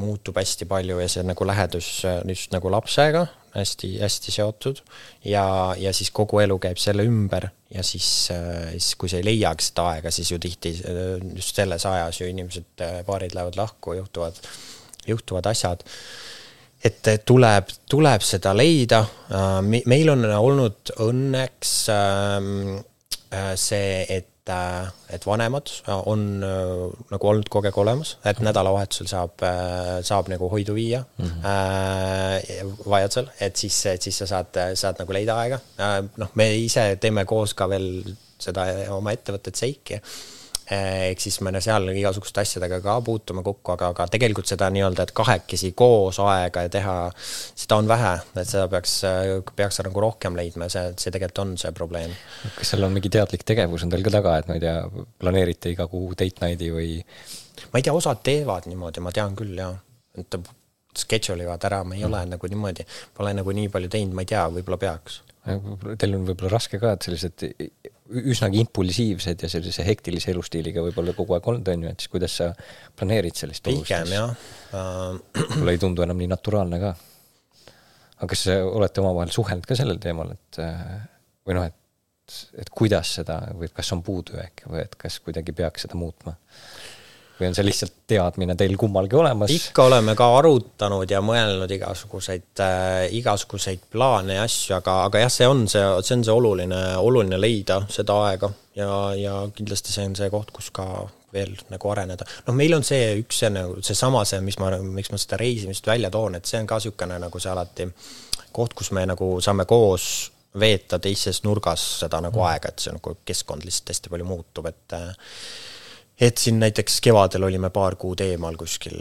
muutub hästi palju ja see nagu lähedus just nagu lapsega hästi-hästi seotud ja, ja siis kogu elu käib selle ümber ja siis, siis kui sa ei leiagi seda aega, siis ju tihti just selles ajas ju inimesed, paarid lähevad lahku, juhtuvad, juhtuvad asjad. et tuleb, tuleb seda leida. meil on olnud õnneks ähm, see, et et, et vanemad on äh, nagu olnud kogu aeg olemas, et mhm. nädalavahetusel saab, äh, saab nagu hoidu viia mm -hmm. äh, vajadusel, et siis, et siis sa saad, saad nagu leida aega äh,. noh, me ise teeme koos ka veel seda oma ettevõtet Seiki ehk siis me seal igasuguste asjadega ka puutume kokku, aga, aga tegelikult seda nii-öelda, et kahekesi koos aega ja teha, seda on vähe, et seda peaks, peaks nagu rohkem leidma ja see, see tegelikult on see probleem. kas seal on mingi teadlik tegevus on teil ka taga, et ma ei tea, planeerite iga kuu date night'i või? ma ei tea, osad teevad niimoodi, ma tean küll jaa, et schedule ivad ära, ma ei mm. ole nagu niimoodi, pole nagu nii palju teinud, ma ei tea, võib-olla peaks. Teil on võib-olla raske ka, et sellised üsnagi impulsiivsed ja sellise hektilise elustiiliga võib-olla kogu aeg olnud, on ju, et siis kuidas sa planeerid sellist pigem jah uh.... võib-olla ei tundu enam nii naturaalne ka. aga kas olete omavahel suhelnud ka sellel teemal, et või noh, et, et kuidas seda või kas on puudujääk või et kas kuidagi peaks seda muutma? Või on see lihtsalt teadmine teil kummalgi olemas? ikka oleme ka arutanud ja mõelnud igasuguseid äh,, igasuguseid plaane ja asju, aga, aga jah, see on see, see on see oluline, oluline leida seda aega ja, ja kindlasti see on see koht, kus ka veel nagu areneda. noh, meil on see üks see nagu seesama see, mis ma, miks ma seda reisimist välja toon, et see on ka niisugune nagu see alati koht, kus me nagu saame koos veeta teises nurgas seda nagu mm. aega, et see nagu keskkond lihtsalt hästi palju muutub, et äh, et siin näiteks kevadel olime paar kuud eemal kuskil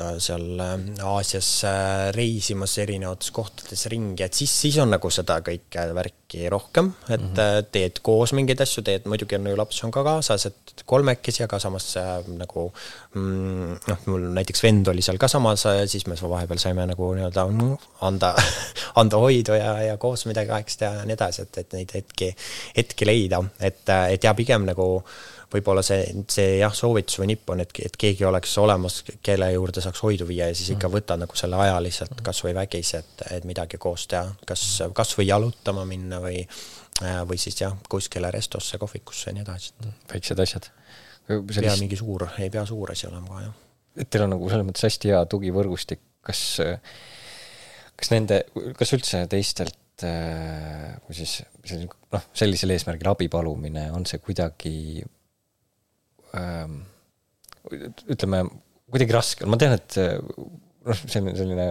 äh, seal äh, Aasias äh, reisimas erinevates kohtades ringi, et siis, siis on nagu seda kõike värki rohkem, et mm -hmm. teed koos mingeid asju, teed, muidugi on ju laps on ka kaasas, et kolmekesi, aga samas nagu mm, noh, mul näiteks vend oli seal ka samas, siis me vahepeal saime nagu nii-öelda anda, <laughs> anda hoidu ja, ja koos midagi aegst ja nii edasi, et, et neid hetki, hetki leida, et, et ja pigem nagu äh, võib-olla see, see jah, soovitus või nipp on, et, et keegi oleks olemas, kelle juurde saaks hoidu viia ja siis ikka mm. võtta nagu selle aja lihtsalt kas või vägisi, et, et midagi koos teha, kas, kas või jalutama minna või või siis jah, kuskile restosse, kohvikusse ja nii edasi. väiksed asjad. Sellist... pea mingi suur, ei pea suur asi olema ka, jah. et teil on nagu selles mõttes hästi hea tugivõrgustik, kas, kas nende, kas üldse teistelt või siis selline noh, sellisel eesmärgil abi palumine, on see kuidagi ütleme, kuidagi raske on, ma tean, et noh, selline, selline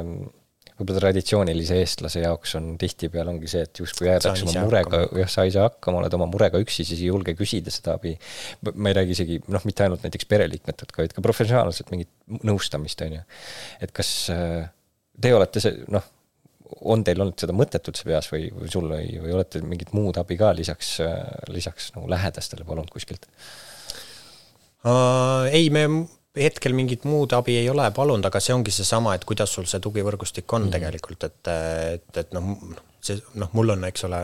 võib-olla traditsioonilise eestlase jaoks on tihtipeale ongi see, et justkui jäädakse oma murega, jah, sa ei saa hakkama, oled oma murega üksi, siis ei julge küsida seda abi. ma ei räägi isegi, noh, mitte ainult näiteks pereliikmetelt, vaid ka professionaalselt mingit nõustamist, on ju. et kas te olete see, noh, on teil olnud seda mõtet üldse peas või, või sul või, või olete mingit muud abi ka lisaks, lisaks nagu lähedastele palunud kuskilt? Uh,? ei, me hetkel mingit muud abi ei ole palunud, aga see ongi seesama, et kuidas sul see tugivõrgustik on mm tegelikult, et, et, et noh, see noh, mul on, eks ole,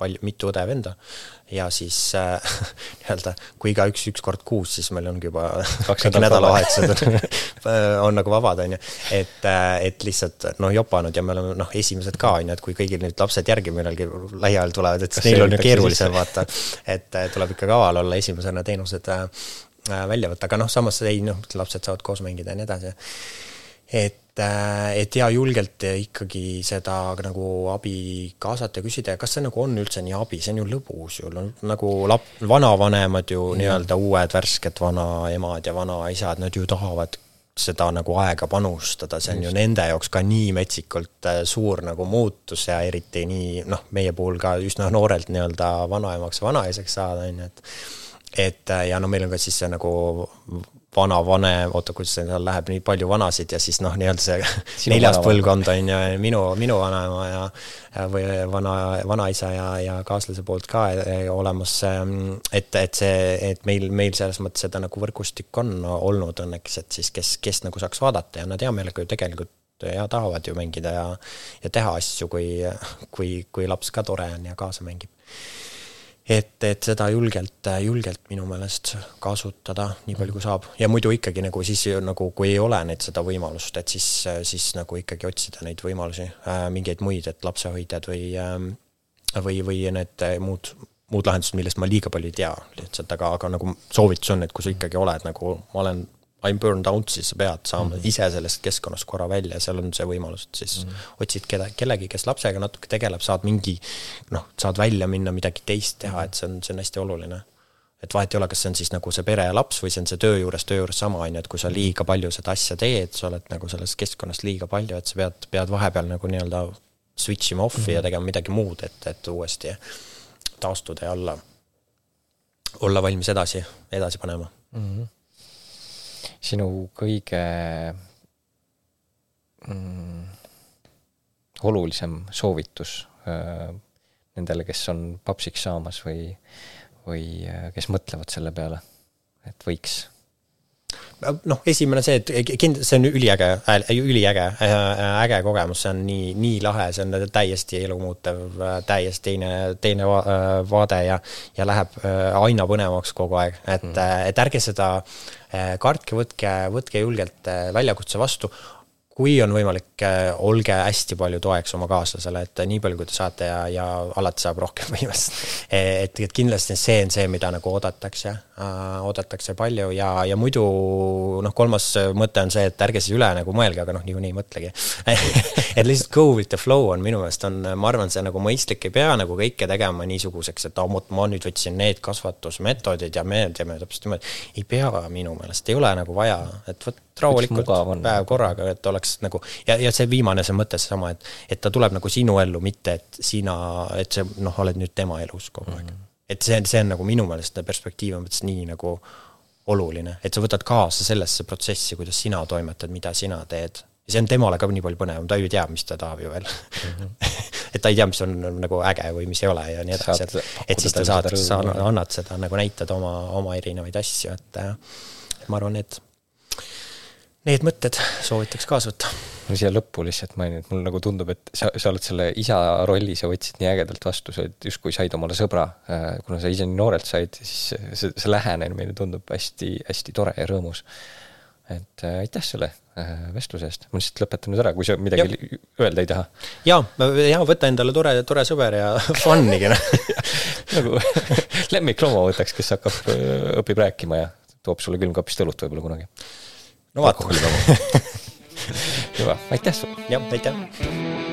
palju, mitu õde-venda ja siis äh, <laughs> nii-öelda kui igaüks üks kord kuus, siis meil ongi juba kõik nädalavahetused on, <laughs> on nagu vabad, on ju. et, äh, et lihtsalt noh, jopanud ja me oleme noh, esimesed ka, on ju, et kui kõigil nüüd lapsed järgi millalgi lähiajal tulevad, et neil on ju keerulisem vaata, et tuleb ikka kaval olla esimesena teenused äh, Äh, välja võtta, aga noh, samas ei noh, lapsed saavad koos mängida ja nii edasi. et, äh, et ja julgelt ikkagi seda nagu abi kaasata ja küsida ja kas see nagu on üldse nii abi, see on ju lõbus ju, nagu lap-, vanavanemad ju nii-öelda uued värsked vanaemad ja vanaisad, nad ju tahavad seda nagu aega panustada, see on Just. ju nende jaoks ka nii metsikult äh, suur nagu muutus ja eriti nii noh, meie puhul ka üsna noorelt nii-öelda vanaemaks, vanaisaks saada, on ju, et et äh, ja no meil on ka siis see nagu vanavanem, oota, kuidas see seal läheb, nii palju vanasid ja siis noh, nii-öelda see neljas põlvkond on ju minu, minu vanaema ja, ja või vana, vanaisa ja, ja kaaslase poolt ka äh, olemas. Ähm, et, et see, et meil, meil selles mõttes seda nagu võrgustik on olnud õnneks, et siis kes, kes nagu saaks vaadata ja nad hea meelega ju tegelikult ja tahavad ju mängida ja, ja teha asju, kui, kui, kui laps ka tore on ja kaasa mängib et, et seda julgelt, julgelt minu meelest kasutada nii palju, kui saab. ja muidu ikkagi nagu siis nagu, kui ei ole neid seda võimalust, et siis, siis nagu ikkagi otsida neid võimalusi äh,, mingeid muid, et lapsehoidjad või äh, või, või need muud, muud lahendused, millest ma liiga palju ei tea lihtsalt, aga, aga nagu soovitus on, et kui sa ikkagi oled nagu, ma olen I m burned out, siis sa pead saama mm -hmm. ise sellest keskkonnast korra välja, seal on see võimalus, et siis mm -hmm. otsid keda, kellegi, kes lapsega natuke tegeleb, saad mingi noh, saad välja minna, midagi teist teha, et see on, see on hästi oluline. et vahet ei ole, kas see on siis nagu see pere ja laps või see on see töö juures, töö juures sama, on ju, et kui sa liiga palju seda asja teed, sa oled nagu sellest keskkonnast liiga palju, et sa pead, pead vahepeal nagu nii-öelda switch ima off'i mm -hmm. ja tegema midagi muud, et, et uuesti taastuda ja olla olla valmis edasi, edasi panema mm. -hmm. Sinu kõige mm, olulisem soovitus äh, nendele, kes on papsiks saamas või, või kes mõtlevad selle peale, et võiks noh, esimene see, et kind-, see on üliäge, üliäge, äge kogemus, see on nii, nii lahe, see on täiesti elumuutev, täiesti teine, teine vaade ja, ja läheb aina põnevamaks kogu aeg, et mm., et ärge seda kartke, võtke, võtke julgelt väljakutse vastu kui on võimalik, äh, olge hästi palju toeks oma kaaslasele, et nii palju, kui te saate ja, ja alati saab rohkem <laughs> põhimõtteliselt. et, et kindlasti see on see, mida nagu oodatakse äh,, oodatakse palju ja, ja muidu noh, kolmas mõte on see, et ärge siis üle nagu mõelge, aga noh, niikuinii ei mõtlegi <laughs> et lihtsalt go with the flow on minu meelest on, ma arvan, see nagu mõistlik, ei pea nagu kõike tegema niisuguseks, et oh, ma nüüd võtsin need kasvatusmeetodid ja me teeme täpselt niimoodi. ei pea minu meelest, ei ole nagu vaja, et vot rahulikult päev korraga, et oleks nagu ja, ja see viimane, see mõte seesama, et, et ta tuleb nagu sinu ellu, mitte et sina, et see noh, oled nüüd tema elus kogu aeg mm. -hmm. et see, see on nagu minu meelest perspektiivi mõttes nii nagu oluline, et sa võtad kaasa sellesse protsessi, kuidas sina toimetad, mida sina teed. ja see on temale ka nii palju põnevam, ta ju teab, mis ta tahab ju veel mm. -hmm. <laughs> et ta ei tea, mis on nagu äge või mis ei ole ja nii edasi, et, et siis ta saad, sa annad seda nagu näitad oma, oma erinevaid asju, et ma arvan, et need mõtted soovitaks kaasa võtta. no siia lõppu lihtsalt mainin, et mulle nagu tundub, et sa, sa oled selle isa rolli, sa võtsid nii ägedalt vastu, sa oled justkui said omale sõbra. Äh, kuna sa ise nii noorelt said, siis see, see lähenemine tundub hästi, hästi tore ja rõõmus. et äh, aitäh selle äh, vestluse eest, ma lihtsalt lõpetan nüüd ära, kui sa midagi ja. öelda ei taha. jaa, ja võta endale tore, tore sõber ja <laughs> fun'ige noh <laughs> nagu <laughs> lemmiklooma võtaks, kes hakkab, õpib rääkima ja toob sulle külmkapist õlut võib-olla kunagi no vaatame hüva, <laughs> aitäh sulle! jah, aitäh!